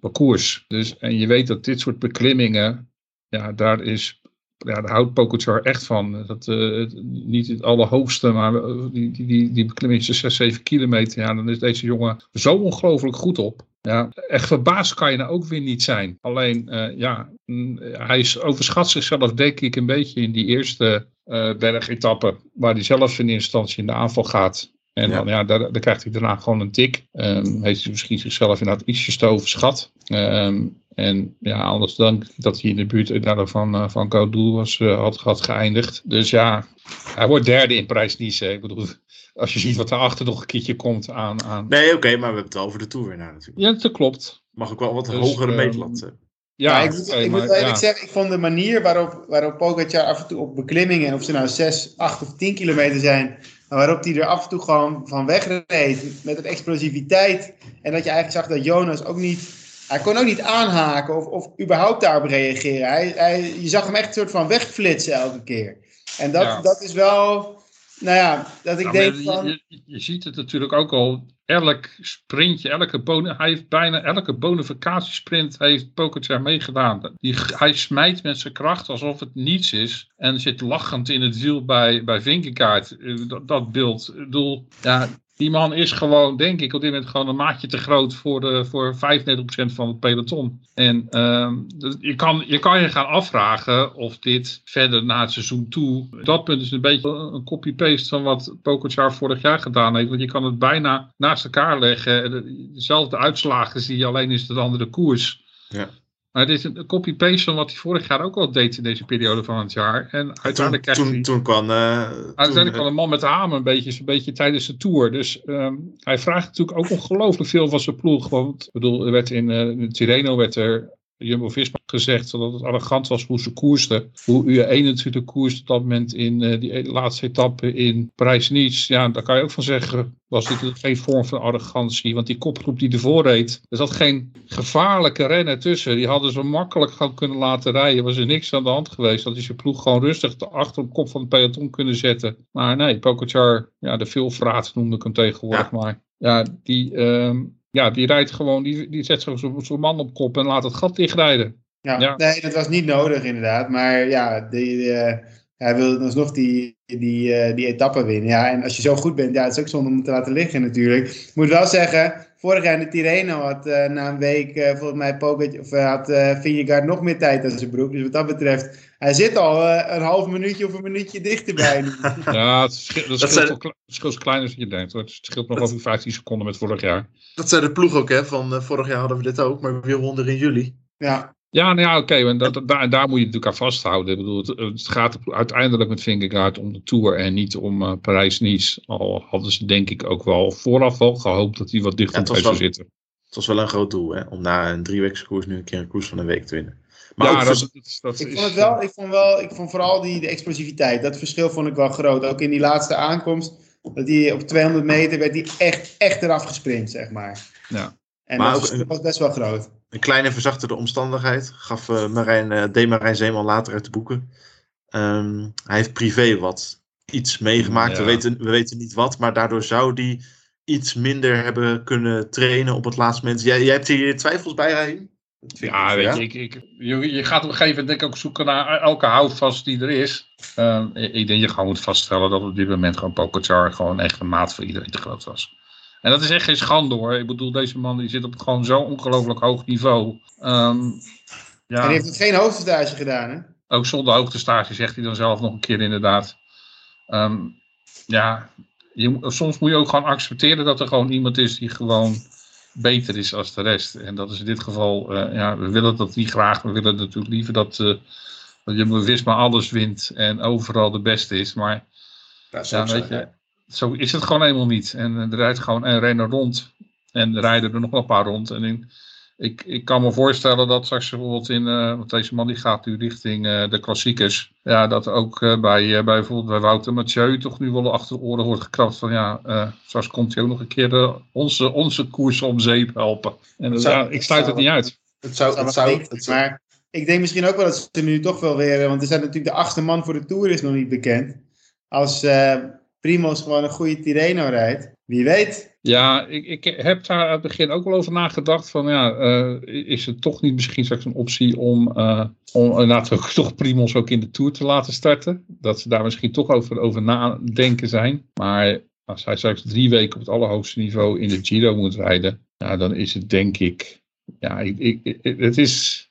parcours. Dus, en je weet dat dit soort beklimmingen. Ja, daar is ja, daar houdt Pogacar echt van. Dat, uh, niet het allerhoogste, maar die, die, die, die beklimming 6, 7 kilometer. Ja, dan is deze jongen zo ongelooflijk goed op. Ja, echt verbaasd kan je nou ook weer niet zijn. Alleen, uh, ja, mm, hij is, overschat zichzelf denk ik een beetje in die eerste uh, bergetappe. Waar hij zelf in instantie in de aanval gaat. En dan, ja, daar, dan krijgt hij daarna gewoon een tik. Um, heeft hij misschien zichzelf inderdaad ietsjes te overschat. Um, en ja, anders dan dat hij in de buurt van, uh, van was, uh, had, had geëindigd. Dus ja, hij wordt derde in Prijs-Nice. Ik bedoel, als je ziet wat daarachter nog een keertje komt aan... aan... Nee, oké, maar we hebben het over de Tour naar natuurlijk. Ja, dat klopt. Mag ook wel wat dus, hogere uh, meetlat ja, ja, ik, moet, ik moet eerlijk zeggen, ik vond de manier waarop, waarop Pogacar af en toe op beklimmingen, of ze nou 6, 8 of 10 kilometer zijn, Maar waarop hij er af en toe gewoon van wegreed met een explosiviteit. En dat je eigenlijk zag dat Jonas ook niet. Hij kon ook niet aanhaken of, of überhaupt daarop reageren. Hij, hij, je zag hem echt een soort van wegflitsen elke keer. En dat, Ja. dat is wel. Nou ja, dat ik denk van. je, je, je ziet het natuurlijk ook al. Elk sprintje, elke boni- hij heeft bijna elke bonificatiesprint heeft Pogacar meegedaan. Die, hij smijt met zijn kracht alsof het niets is. En zit lachend in het wiel bij, bij Vinkegaard. Eh, Dat, dat beeld. Ik bedoel, ja, die man is gewoon, denk ik, op dit moment gewoon een maatje te groot voor, de, voor 35% van het peloton. En ehm, je, kan, je kan je gaan afvragen of dit verder naar het seizoen toe. Dat punt is een beetje een copy-paste van wat Pogacar vorig jaar gedaan heeft. Want je kan het bijna naast elkaar leggen. De- Dezelfde uitslagen zie je, alleen is het andere koers. Ja. Maar het is een copy-paste van wat hij vorig jaar ook al deed in deze periode van het jaar. En Toen, uiteindelijk hij... toen, toen kwam. eh, Uiteindelijk toen, kwam een man met de hamer een beetje, een beetje tijdens de Tour. Dus ehm, hij vraagt natuurlijk ook ongelooflijk veel van zijn ploeg. Want ik bedoel, er werd in, eh, in Tirreno werd er Jumbo-Visma gezegd dat het arrogant was hoe ze koersten. Hoe UE natuurlijk koerste op dat moment in eh, die e- laatste etappe in Parijs-Nice. Ja, daar kan je ook van zeggen, was dit geen vorm van arrogantie. Want die kopgroep die ervoor reed, er zat geen gevaarlijke renner tussen. Die hadden ze makkelijk gewoon kunnen laten rijden. Was er niks aan de hand geweest. Dat is je ploeg gewoon rustig achter op kop van het peloton kunnen zetten. Maar nee, Pogacar, ja, de veelvraat noemde ik hem tegenwoordig. Maar ja, die... ehm, ja, die rijdt gewoon, die, die zet zo- zo- zo'n man op kop en laat het gat dichtrijden. Ja, Ja. nee, dat was niet nodig inderdaad. Maar ja, die, eh, hij wilde alsnog die, die, eh, die etappe winnen. Ja, en als je zo goed bent, ja, het is ook zonde om te laten liggen natuurlijk. Ik moet wel zeggen, vorig jaar in de Tirreno had eh, na een week eh, volgens mij Pogacar, of had Vingegaard nog meer tijd aan zijn broek. Dus wat dat betreft, hij zit al eh, een half minuutje of een minuutje dichterbij. nu. Ja, het scheelt, het Dat scheelt, zijn- wel scheelt kleiner dan je denkt. Hoor. Het scheelt nog Dat- over 15 seconden met vorig jaar. Dat zei de ploeg ook, hè? Van eh, vorig jaar hadden we dit ook, maar weer won er in juli. ja, Ja, nou ja, oké. en dat, daar, daar moet je natuurlijk aan vasthouden. Ik bedoel, het, het gaat uiteindelijk met Vingegaard om de Tour en niet om eh, Parijs-Nice. Al hadden ze denk ik ook wel vooraf wel gehoopt dat hij wat dichter Ja, bij zou zitten. Het was wel een groot doel, hè? Om na een drieweekse koers nu een keer een koers van een week te winnen. Maar ja, ook dat, vers- dat, dat ik is, vond het wel, ik vond wel, ik vond vooral die de explosiviteit, dat verschil vond ik wel groot. Ook in die laatste aankomst, dat hij op 200 meter werd hij echt, echt eraf gesprint, zeg maar. Ja. En Maar dat ook- was best wel groot. een kleine verzachtende omstandigheid gaf eh Marijn, eh deed Marijn Zeeman later uit de boeken. Ehm, hij heeft privé wat iets meegemaakt. Ja. We, weten, we weten niet wat, maar daardoor zou die iets minder hebben kunnen trainen op het laatste moment. Jij, jij hebt hier twijfels bij, Raheem? Ja, weet je, ik, ik, je, je gaat op een gegeven moment denk ik ook zoeken naar elke houvast die er is. Ehm, ik denk je gewoon moet vaststellen dat op dit moment gewoon Pogacar gewoon echt een maat voor iedereen te groot was. En dat is echt geen schande hoor. Ik bedoel, deze man die zit op gewoon zo'n ongelooflijk hoog niveau. Ehm, En ja, hij heeft geen hoofdstage gedaan, hè? ook zonder hoogtestage zegt hij dan zelf nog een keer inderdaad. Ehm, ja, je, soms moet je ook gewoon accepteren dat er gewoon iemand is die gewoon beter is als de rest. En dat is in dit geval, eh, ja, we willen dat niet graag. We willen natuurlijk liever dat, eh dat je Wisma alles wint en overal de beste is. Maar Ja, zou ja, ik weet zeggen. je, zo is het gewoon helemaal niet. En eh, er rijdt gewoon een renner rond. En er rijden er nog wel een paar rond. En in, ik, ik kan me voorstellen dat straks bijvoorbeeld in, eh, want deze man die gaat nu richting eh, de klassiekers. Ja, dat ook eh, bij, eh, bij bijvoorbeeld bij Wouter Mathieu toch nu wel achter de oren wordt gekrapt van ja, eh straks komt hij ook nog een keer de, onze, onze koers om zeep helpen. En Dat dat- zou- ja, ik sluit het niet uit. Het zou, Dat het zou het zou- maar ik denk misschien ook wel dat ze nu toch wel weer... Want er zijn natuurlijk de achtste man voor de Tour is nog niet bekend. Als eh Primoz gewoon een goede Tirreno rijdt, wie weet. Ja, ik, ik heb daar aan het begin ook wel over nagedacht. Van ja, eh, is het toch niet misschien straks een optie om, eh om ook toch Primos ook in de Tour te laten starten? Dat ze daar misschien toch over, over nadenken zijn. Maar als hij straks drie weken op het allerhoogste niveau in de Giro moet rijden, ja, dan is het denk ik, ja, ik- het is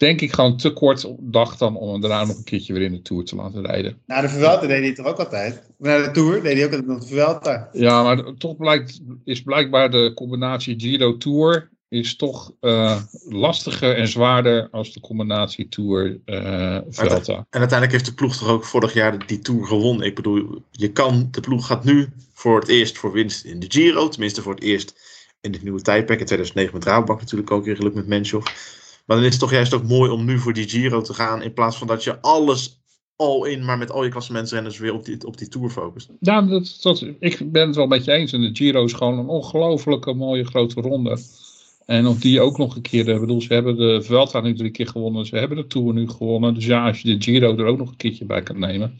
denk ik gewoon te kort op dag dan om hem daarna nog een keertje weer in de Tour te laten rijden. Na de Vuelta deed hij toch ook altijd? Na de Tour deed hij ook altijd nog de Vuelta. Ja, maar toch blijkt, is blijkbaar de combinatie Giro Tour is toch eh, lastiger en zwaarder als de combinatie Tour eh Vuelta. En uiteindelijk heeft de ploeg toch ook vorig jaar die Tour gewonnen. Ik bedoel, je kan, de ploeg gaat nu voor het eerst voor winst in de Giro. Tenminste voor het eerst in dit nieuwe tijdperk. In 2009 met Rabobank natuurlijk ook weer geluk met Menschov. Maar dan is het toch juist ook mooi om nu voor die Giro te gaan. In plaats van dat je alles all in, maar met al je klassementsrenners weer op die, op die Tour focust. Ja, dat, dat, ik ben het wel met je eens. En de Giro is gewoon een ongelofelijke mooie grote ronde. En op die ook nog een keer, ik bedoel, ze hebben de Vuelta nu drie keer gewonnen. Ze hebben de Tour nu gewonnen. Dus ja, als je de Giro er ook nog een keertje bij kan nemen.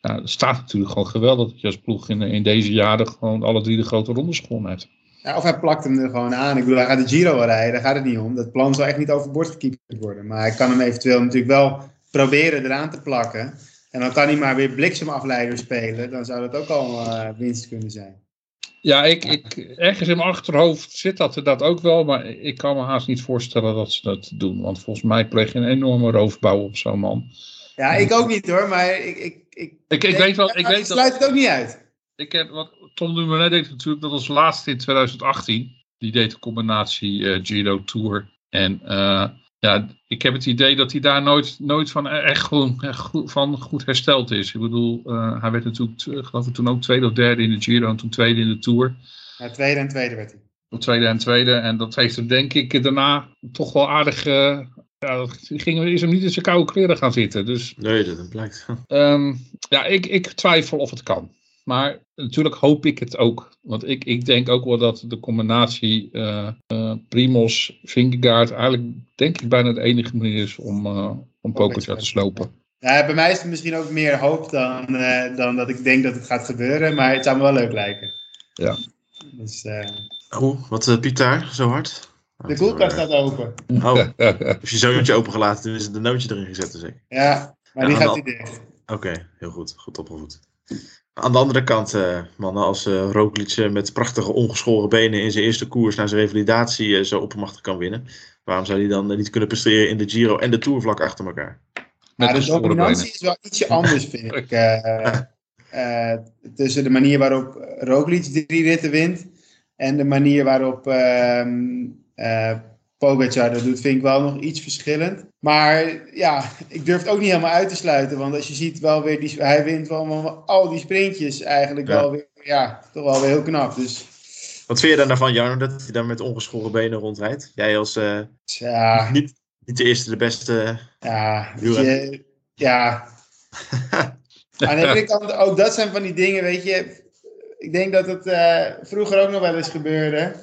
Het staat natuurlijk gewoon geweldig dat je als ploeg in, in deze jaren gewoon alle drie de grote rondes gewonnen hebt. Ja, of hij plakt hem er gewoon aan. Ik bedoel, hij gaat de Giro rijden, daar gaat het niet om. Dat plan zal echt niet overboord gekiept worden. Maar hij kan hem eventueel natuurlijk wel proberen eraan te plakken. En dan kan hij maar weer bliksemafleider spelen. Dan zou dat ook al uh, winst kunnen zijn. Ja, ik, ik, ergens in mijn achterhoofd zit dat dat ook wel. Maar ik kan me haast niet voorstellen dat ze dat doen. Want volgens mij pleeg je een enorme roofbouw op zo'n man. Ja, ik ook niet hoor. Maar ik, ik, ik, ik, ik weet wel. Ik, weet sluit het ook niet uit. Ik heb, wat Tom Dumoulin deed natuurlijk, dat als laatste in 2018. Die deed de combinatie uh, Giro Tour. En uh, ja, ik heb het idee dat hij daar nooit, nooit van echt, goed, echt goed, van goed hersteld is. Ik bedoel, uh, hij werd natuurlijk, geloof ik, toen ook tweede of derde in de Giro en toen tweede in de Tour. Ja, tweede en tweede werd hij. Op tweede en tweede. En dat heeft hem denk ik daarna toch wel aardig... Uh, ja, dat ging, is hem niet in zijn koude kleren gaan zitten. Dus, nee, dat blijkt. Um, ja, ik, ik twijfel of het kan. Maar natuurlijk hoop ik het ook. Want ik, ik denk ook wel dat de combinatie uh, uh, Primos, Vingegaard eigenlijk denk ik bijna de enige manier is om, uh, om Pogacar te slopen. Ja, bij mij is het misschien ook meer hoop dan, dan dat ik denk dat het gaat gebeuren. Maar het zou me wel leuk lijken. Ja. Dus, oh, wat piept daar zo hard? De koelkast staat open. Oh, als je zo'n open opengelaten, toen is het een nootje erin gezet, dus ik. Ja, maar die gaat hij dicht. Oké, okay, heel goed. Goed opgevoed. Aan de andere kant, uh, mannen als uh, Roglic uh, met prachtige ongeschoren benen in zijn eerste koers naar zijn revalidatie zo oppermachtig kan winnen. Waarom zou hij dan niet kunnen presteren in de Giro en de Tour vlak achter elkaar? Met de dominantie is wel ietsje anders, vind ik. tussen de manier waarop Roglic drie ritten wint en de manier waarop ehm, Pogacar dat doet, vind ik wel nog iets verschillend. Maar ja, ik durf het ook niet helemaal uit te sluiten. Want als je ziet wel weer, die, hij wint wel al die sprintjes eigenlijk ja. wel weer, ja, toch wel weer heel knap. Dus. Wat vind je dan daarvan, Jarno, dat hij dan met ongeschoren benen rondrijdt? Jij als uh, ja. niet, niet de eerste, de beste. Ja, je, ja. Aan de andere kant, ook dat zijn van die dingen, weet je. Ik denk dat het uh, vroeger ook nog wel eens gebeurde.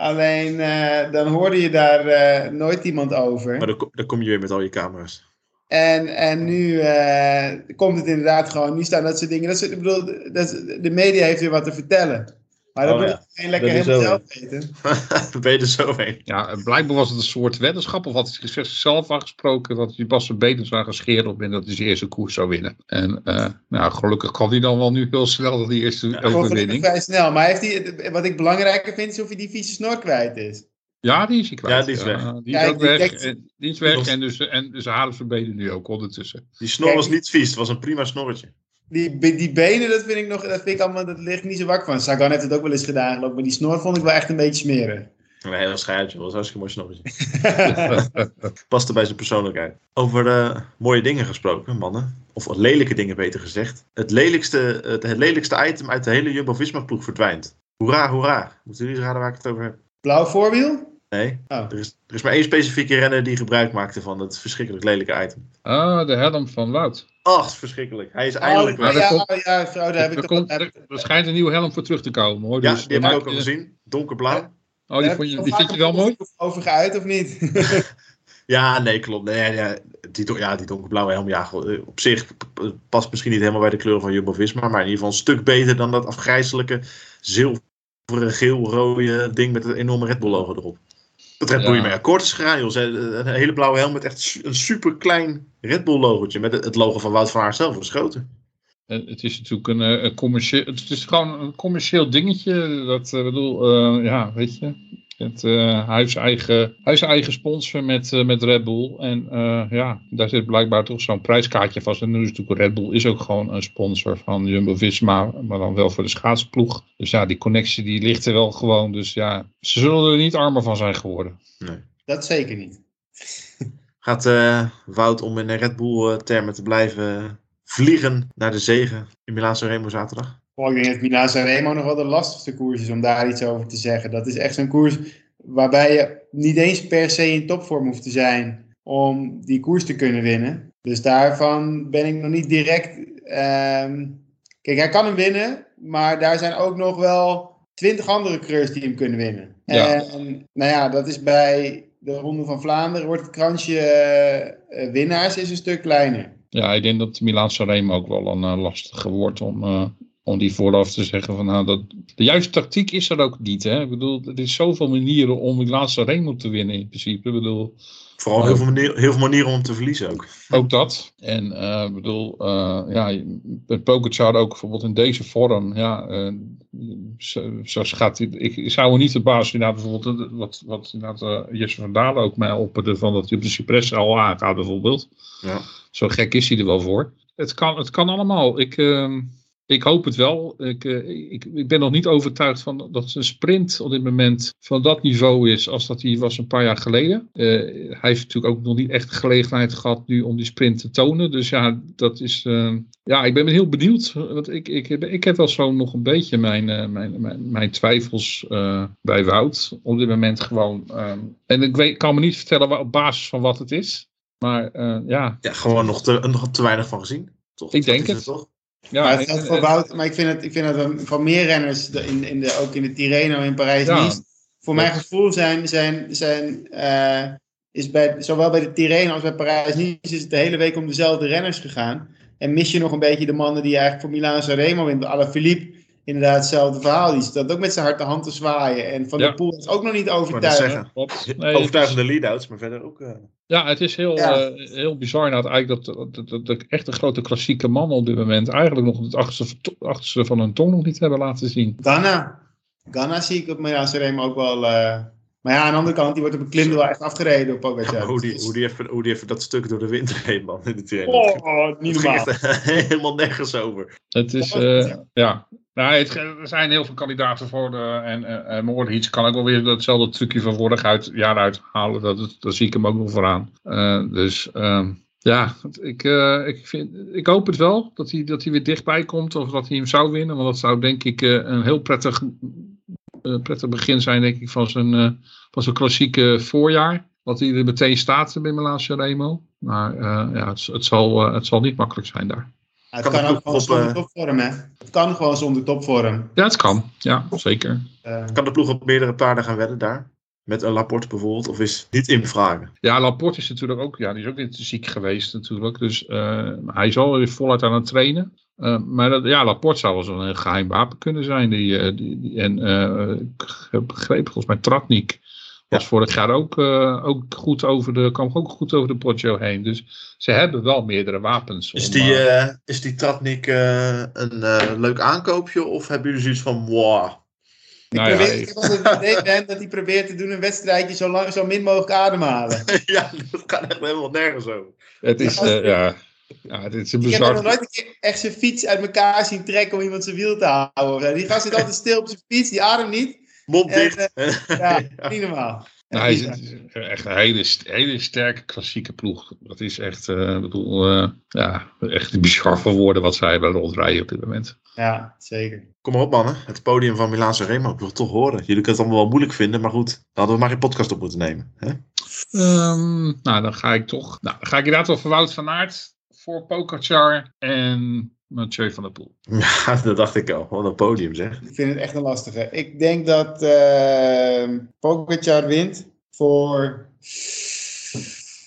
Alleen uh, dan hoorde je daar uh, nooit iemand over. Maar dan, dan, kom je weer met al je camera's. En, en nu uh, komt het inderdaad gewoon, nu staan dat soort dingen. Dat soort, ik bedoel, dat, de media heeft weer wat te vertellen. Maar dat Oh, moet ja. lekker helemaal zo. zelf weten. Ben je er zo heen. Ja, blijkbaar was het een soort weddenschap. Of had hij zichzelf afgesproken dat hij pas zijn benen zou gaan scheren op en dat hij zijn eerste koers zou winnen. En eh, nou, gelukkig kan hij dan wel nu heel snel die eerste Gewoon gelukkig overwinning. vrij snel. Maar heeft hij, wat ik belangrijker vind, is of hij die vieze snor kwijt is. Ja, die is hij kwijt. Ja, die is weg. die is Kijk, ook die weg. En, die is weg Los. en dus, en dus halen zijn benen nu ook ondertussen. Die snor was niet vies, het was een prima snorretje. Die, die benen, dat vind ik nog, dat vind ik allemaal, dat ligt niet zo wakker van. Sagan heeft het ook wel eens gedaan, geloof ik. Maar die snor vond ik wel echt een beetje smerig. Een hele schuitje, was een hartstikke mooi snorretje. Paste bij zijn persoonlijkheid. Over eh, mooie dingen gesproken, mannen. Of lelijke dingen, beter gezegd. Het lelijkste, het, het lelijkste item uit de hele Jumbo-Visma-ploeg verdwijnt. Hoera, hoera. Moeten jullie eens raden waar ik het over heb? Blauw voorwiel? Nee, Oh. er is, er is maar één specifieke renner die gebruik maakte van het verschrikkelijk lelijke item. Ah, de helm van Wout. Ach, verschrikkelijk. Hij is eindelijk oh, weg. Maar ja, dat oh, ja, vrouw, daar heb ik Er, komt, er, er schijnt een nieuwe helm voor terug te komen hoor. Ja, Dus die heb ik ook al gezien. Donkerblauw. Oh, die, daar vond je, die vind je wel mooi? Over geuit of niet? Ja, nee, klopt. Nee, ja, die, ja, die donkerblauwe helm, ja, eh, op zich past misschien niet helemaal bij de kleuren van Jumbo-Visma, maar in ieder geval een stuk beter dan dat afgrijzelijke zilveren, geel-rode ding met het enorme Red Bull logo erop. Dat Red Bull Ja. hiermee akkoord is gegaan, joh. Ze- Een hele blauwe helm met echt een super klein Red Bull logotje met het- logo van Wout van Aert zelf. Eh, Het is natuurlijk een, eh, een commercieel, het is gewoon een commercieel dingetje. Dat eh, bedoel, eh, ja, weet je. Het, eh, hij heeft zijn eigen, hij is zijn eigen sponsor met, eh, met Red Bull. En eh, ja, daar zit blijkbaar toch zo'n prijskaartje vast. En nu is natuurlijk Red Bull is ook gewoon een sponsor van Jumbo-Visma. Maar dan wel voor de schaatsploeg. Dus ja, die connectie die ligt er wel gewoon. Dus ja, ze zullen er niet armer van zijn geworden. Nee. dat zeker niet. Gaat eh, Wout, om in de Red Bull-termen te blijven, vliegen naar de zegen in Milaan Remo zaterdag? Oh, ik denk dat Milan Sanremo nog wel de lastigste koers is om daar iets over te zeggen. Dat is echt zo'n koers waarbij je niet eens per se in topvorm hoeft te zijn om die koers te kunnen winnen. Dus daarvan ben ik nog niet direct. ehm, kijk, hij kan hem winnen, maar daar zijn ook nog wel twintig andere coureurs die hem kunnen winnen. Ja. En nou ja, dat is bij de Ronde van Vlaanderen wordt het kransje eh, winnaars is een stuk kleiner. Ja, ik denk dat Milaan Sanremo ook wel een eh, lastige wordt om, eh, om die vooraf te zeggen van nou, dat, de juiste tactiek is er ook niet. Hè? Ik bedoel, er is zoveel manieren om Milaan Sanremo te winnen in principe. Ik bedoel, Vooral heel veel, manier, heel veel manieren om te verliezen ook. ook dat. En eh, ik bedoel, eh, ja, met Pogacar ook bijvoorbeeld in deze vorm. Ja, eh, zo, zo gaat hij. Ik zou er niet de baas inderdaad bijvoorbeeld, eh, wat, wat inderdaad eh, Jesse van Dalen ook mij opperde van dat hij op de Cypress al aangaat bijvoorbeeld. Ja. Zo gek is hij er wel voor. Het kan, het kan allemaal. Ik, ehm, ik hoop het wel. Ik, eh, ik, ik ben nog niet overtuigd van dat een sprint op dit moment van dat niveau is als dat hij was een paar jaar geleden. Eh, hij heeft natuurlijk ook nog niet echt de gelegenheid gehad nu om die sprint te tonen. Dus ja, dat is. ehm, ja, ik ben heel benieuwd. Want ik, ik, heb- ik heb wel zo nog een beetje mijn, eh, mijn, mijn, mijn twijfels eh, bij Wout. Op dit moment gewoon. en ik weet, kan me niet vertellen waar- op basis van wat het is. Maar eh, ja, Ja, gewoon nog te, nog te weinig van gezien. Toch? Ik denk is het. Toch? Ja maar het en- geldt en- voor Wout, maar ik vind het, ik vind het een- van meer renners, de- in, in de, ook in de Tirreno in Parijs-Nice, voor mijn gevoel zijn, zijn, zijn eh, is bij, zowel bij de Tirreno als bij Parijs-Nice is het de hele week om dezelfde renners gegaan. En mis je nog een beetje de mannen die eigenlijk voor Milaan Sanremo winnen. Alaphilippe, inderdaad hetzelfde verhaal. Die staat ook met zijn harte hand te zwaaien. En Van Ja. der Poel is ook nog niet overtuigend. Nee, Overtuigende lead-outs, maar verder ook. eh, Ja, het is heel, Ja. eh, heel bizar nou, eigenlijk dat, dat, dat, dat echt de grote klassieke mannen op dit moment eigenlijk nog het achterste, achterste van hun tong nog niet hebben laten zien. Ghana. Ghana zie ik op Milaan Sanremo ook wel... eh, maar ja, aan de andere kant, die wordt op een klim wel echt afgereden door Pogacar. hoe, die, Dus- hoe, die even, hoe die even dat stuk door de winter heen, man. In de. Oh, niet normaal. echt helemaal nergens over. Het is, eh, ja. Nou, het, er zijn heel veel kandidaten voor en, Mohoric kan ook wel weer datzelfde trucje van vorig uit, jaar uithalen. Dat, daar zie ik hem ook nog vooraan. Eh, dus ehm, ja, ik, eh, ik, vind, ik hoop het wel dat hij, dat hij weer dichtbij komt of dat hij hem zou winnen. Want dat zou denk ik eh, een heel prettig, prettig begin zijn denk ik van zijn, van zijn klassieke voorjaar. Dat hij er meteen staat bij Milaan Sanremo. Maar ja, het, het, zal, het zal niet makkelijk zijn daar. Het Kan ook gewoon op, zonder eh, topvorm, hè. Het kan gewoon zonder topvorm. Ja, het kan. Ja, zeker. Eh, Kan de ploeg op meerdere paarden gaan wedden daar? Met een Laporte bijvoorbeeld? Of is niet in vragen? Ja, Laporte is natuurlijk ook, ja, die is ook weer ziek geweest natuurlijk. Dus eh, hij is al weer voluit aan het trainen. Eh, maar dat, ja, Laporte zou wel zo'n een geheim wapen kunnen zijn. Die, eh, die, die- en eh, ik heb begrepen, volgens mij Tratnik was vorig jaar ook, eh, ook goed over de, kwam ook goed over de Poggio heen. Dus ze hebben wel meerdere wapens. Is om, die, eh, eh, is die Tratnik eh, een eh, leuk aankoopje? Of hebben jullie zoiets van, wow, ik, nou ja, probeer, ik- ik heb altijd het idee dat hij probeert te doen een wedstrijdje zo, lang, zo min mogelijk ademhalen. ja, dat gaat echt helemaal nergens over. het is, eh, ja, ja, het is een Ik heb nog nooit een keer echt zijn fiets uit elkaar zien trekken om iemand zijn wiel te houden. Die gast zit altijd stil op zijn fiets, die ademt niet. Mond En, dicht. Ja, niet normaal. Nou, hij is, echt een hele, hele sterke klassieke ploeg. Dat is echt, eh, ik bedoel, eh, ja, echt bizar voor woorden wat zij hebben rondrijden op dit moment. Ja, zeker. Kom maar op mannen, het podium van Milaan Remo. Ik wil het toch horen. Jullie kunnen het allemaal wel moeilijk vinden, maar goed. Dan hadden we maar geen podcast op moeten nemen. Hè? Ehm, nou, dan ga ik toch, nou, dan ga ik inderdaad wel voor Wout van Aert, voor Pogacar en Mathieu van der Poel. Ja, dat dacht ik al. Wat een podium zeg. Ik vind het echt een lastige. Ik denk dat Pogacar wint voor,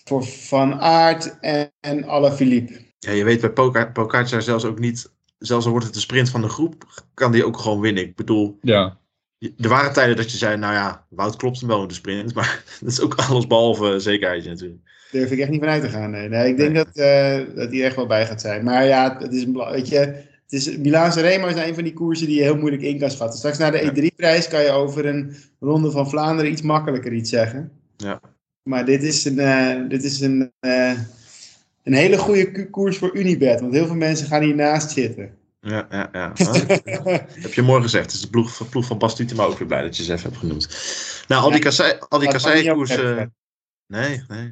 voor Van Aert en, en Alaphilippe. Ja, je weet bij Pogacar zelfs ook niet... Zelfs al wordt het de sprint van de groep, kan die ook gewoon winnen. Ik bedoel, Ja, er waren tijden dat je zei, nou ja, Wout klopt hem wel in de sprint. Maar dat is ook alles behalve zekerheidje natuurlijk. Durf ik echt niet van uit te gaan. Nee, nee ik denk dat, eh, dat hij echt wel bij gaat zijn. Maar ja, het is een weet je, het is, Milaan Remo is een van die koersen die je heel moeilijk in kan schatten. Straks na de E3-prijs kan je over een ronde van Vlaanderen iets makkelijker iets zeggen. Ja. Maar dit is een, eh, dit is een, eh, een hele goede koers voor Unibet. Want heel veel mensen gaan hiernaast zitten. Ja, ja, ja. Heb je mooi gezegd. Het is de ploeg, ploeg van Bas Tietema ook weer blij dat je ze even hebt genoemd. Nou, al die, Ja. kassei, Nee, nee.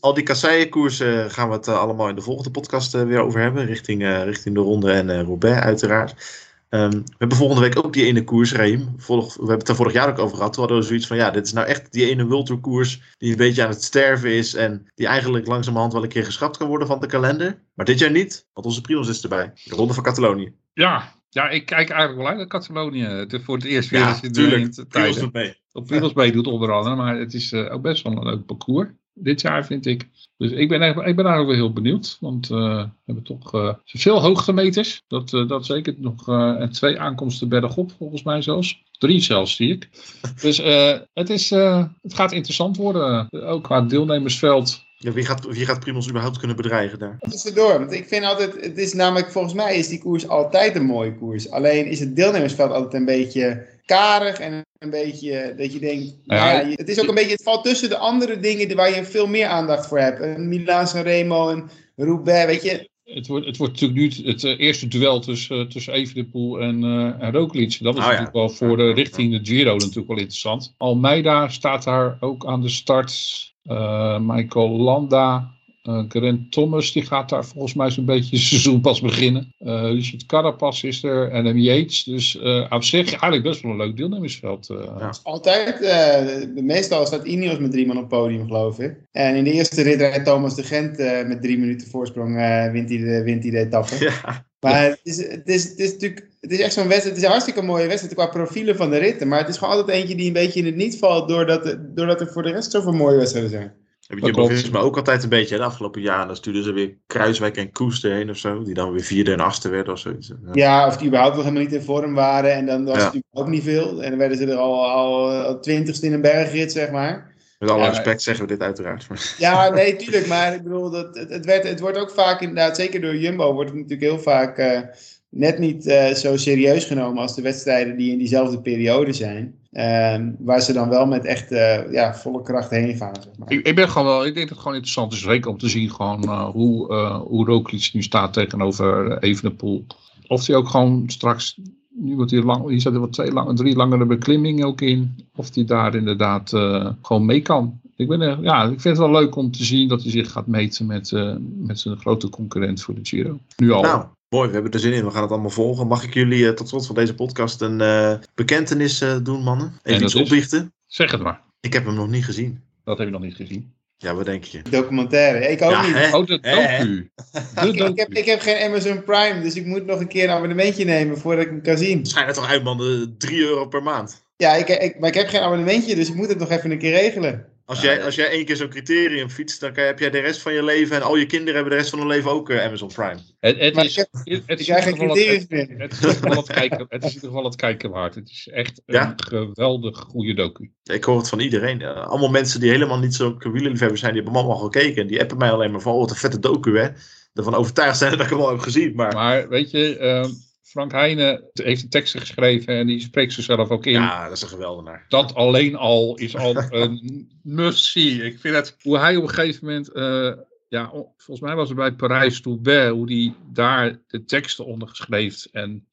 al die kasseienkoersen gaan we het eh, allemaal in de volgende podcast eh, weer over hebben. Richting, eh, richting de ronde en Roubaix uiteraard. Ehm, we hebben volgende week ook die ene koers, Reem. Volg, we hebben het er vorig jaar ook over gehad. We hadden zoiets van, ja, dit is nou echt die ene World koers die een beetje aan het sterven is en die eigenlijk langzamerhand wel een keer geschrapt kan worden van de kalender. Maar dit jaar niet, want onze Primos is erbij. De Ronde van Catalonië. Ja, ja, ik kijk eigenlijk wel uit naar Catalonië. Voor het eerst weer Ja, eens in de, tuurlijk. in de mee. Op Primos meedoet onder andere, maar het is eh, ook best wel een leuk parcours. Dit jaar vind ik. Dus ik ben, eigenlijk- ik ben daar ook wel heel benieuwd. Want eh, we hebben toch eh, veel hoogtemeters. Dat, eh, dat zeker nog. eh, en twee aankomsten bergop volgens mij zelfs. Drie zelfs zie ik. Dus eh, het, is, eh, het gaat interessant worden. Ook qua deelnemersveld. Ja, wie, gaat, wie gaat Primos überhaupt kunnen bedreigen daar? Tussendoor, want ik vind altijd, het is namelijk, volgens mij is die koers altijd een mooie koers. Alleen is het deelnemersveld altijd een beetje karig en een beetje dat je denkt, Ja, nou ja, het is ook een beetje, het valt tussen de andere dingen waar je veel meer aandacht voor hebt. Een Milaan Remo en Roubaix, weet je. Het wordt, het wordt natuurlijk nu het eh, eerste duel tussen, uh, tussen Evenepoel en, eh en Roglic. Dat is Oh ja. natuurlijk wel voor de richting de Giro natuurlijk wel interessant. Almeida staat daar ook aan de start. Eh, Michael Landa. Eh Grant Thomas die gaat daar volgens mij zo'n beetje het seizoen pas beginnen. Eh Richard Carapaz is er en M. Yates. Dus eh op zich eigenlijk best wel een leuk deelnemersveld. eh. Ja. Altijd, eh, meestal staat Ineos met drie man op het podium, geloof ik. En in de eerste rit rijdt Thomas de Gent eh, met drie minuten voorsprong, eh, wint, hij de, wint hij de etappe. Ja, Maar het is, het, is, het is natuurlijk, het is echt zo'n wedstrijd, het is een hartstikke mooie wedstrijd qua profielen van de ritten. Maar het is gewoon altijd eentje die een beetje in het niet valt, doordat, er- doordat er voor de rest zoveel mooie wedstrijden zijn. Heb je klopt. Visma ook altijd een beetje de afgelopen jaren. Dan stuurden ze weer Kruiswijk en Koes erheen of zo. Die dan weer vierde en achtste werden of zoiets. Ja. Ja, of die überhaupt nog helemaal niet in vorm waren. En dan was Ja. het natuurlijk ook niet veel. En dan werden ze er al, al, al twintigste in een bergrit, zeg maar. Met alle Ja, respect zeggen we dit uiteraard. Maar- Ja, nee, tuurlijk. Maar ik bedoel, dat, het, het, werd, het wordt ook vaak inderdaad, zeker door Jumbo, wordt het natuurlijk heel vaak eh, net niet eh, zo serieus genomen als de wedstrijden die in diezelfde periode zijn. Ehm, waar ze dan wel met echt eh, ja, volle kracht heen gaan. Zeg maar. Ik, ik ben gewoon wel, ik denk dat het gewoon interessant is, zeker om te zien gewoon eh, hoe, eh hoe Roglic nu staat tegenover Evenepoel. Of hij ook gewoon straks, nu wordt hij lang, hier zitten wel twee lange, drie langere beklimmingen ook in, of hij daar inderdaad eh, gewoon mee kan. Ik, ben, er- ja, ik vind het wel leuk om te zien dat hij zich gaat meten met, eh, met zijn grote concurrent voor de Giro. Nu al. Nou, mooi. We hebben er zin in. We gaan het allemaal volgen. Mag ik jullie eh, tot slot van deze podcast een eh, bekentenis eh, doen, mannen? En Even iets is? opbiechten. Zeg het maar. Ik heb hem nog niet gezien. Dat heb je nog niet gezien. Ja, wat denk je? Documentaire. Ik ook Ja, niet. hè? Oh, de Hè? docu. De Ik, ik, heb, ik heb geen Amazon Prime, dus ik moet nog een keer een abonnementje nemen voordat ik hem kan zien. Schijnt het toch uit, man. eh, 3 euro per maand. Ja, ik, ik, maar ik heb geen abonnementje, dus ik moet het nog even een keer regelen. Als, jij, als jij één keer zo'n criterium fietst, dan heb jij de rest van je leven en al je kinderen hebben de rest van hun leven ook eh, Amazon Prime. Het, het is, het geval het- criteriums meer. Het is, in ieder geval het, kijken, het is in ieder geval het kijken waard. Het is echt een Ja? geweldig goede docu. Ik hoor het van iedereen. Allemaal mensen die helemaal niet zo wielerliefhebbers zijn, die hebben hem allemaal gekeken. En die appen mij alleen maar van, oh, wat een vette docu, hè. Ervan overtuigd zijn dat ik hem al heb gezien. Maar Maar weet je, ehm, Frank Heijnen heeft de teksten geschreven en die spreekt zichzelf ook in. ja, dat is een geweldenaar. Dat alleen al is al een must-see. Ik vind het, hoe hij op een gegeven moment, eh, ja, volgens mij was het bij Parijs-Roubaix, hoe hij daar de teksten onder geschreven en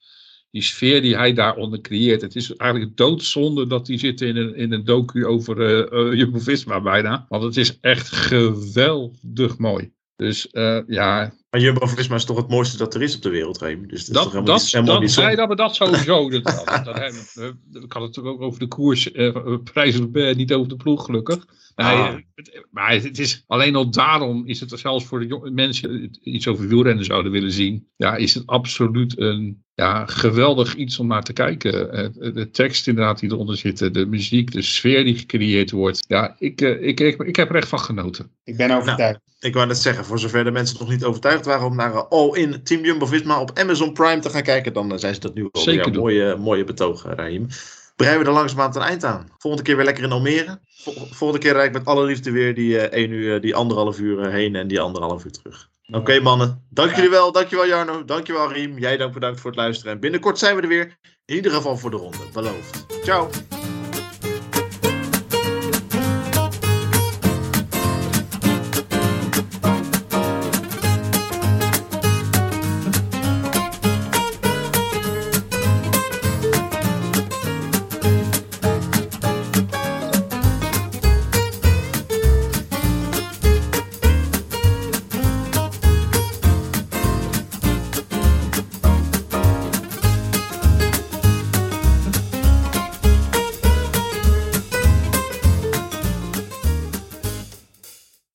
die sfeer die hij daaronder creëert. Het is eigenlijk doodzonde dat die zitten in een, in een docu over eh eh, Jumbo-Visma bijna. Want het is echt geweldig mooi. Dus ja, Maar Jumbo-Visma is toch het mooiste dat er is op de wereld, Reem. Dus dat, is toch dat, helemaal dat, niet, helemaal dat, niet nee, dat, maar dat sowieso. Dat, dat, dat, ik had het ook over de koers, eh, prijs niet over de ploeg gelukkig. Nee, Ah. het- maar het is, alleen al daarom is het er zelfs voor de jonge mensen die iets over wielrennen zouden willen zien. Ja, is het absoluut een ja, geweldig iets om naar te kijken. Eh, De tekst inderdaad die eronder zitten, de muziek, de sfeer die gecreëerd wordt. Ja, ik, eh, ik, ik, ik heb er echt van genoten. Ik ben overtuigd. Ik wou net zeggen, voor zover de mensen nog niet overtuigd waren om naar eh, All In Team Jumbo-Visma op Amazon Prime te gaan kijken, dan eh, zijn ze dat nu al Zeker. Mooie, mooie betoog, eh, Raheem. Breiden we er langzamerhand een eind aan. Volgende keer weer lekker in Almere. Vol- volgende keer rijd ik met alle liefde weer die, één uur, die anderhalf uur heen en die anderhalf uur terug. Oké mannen, dank jullie wel. Dankjewel Jarno, dankjewel Riem. Jij dank bedankt voor het luisteren. En binnenkort zijn we er weer. In ieder geval voor de ronde, beloofd. Ciao.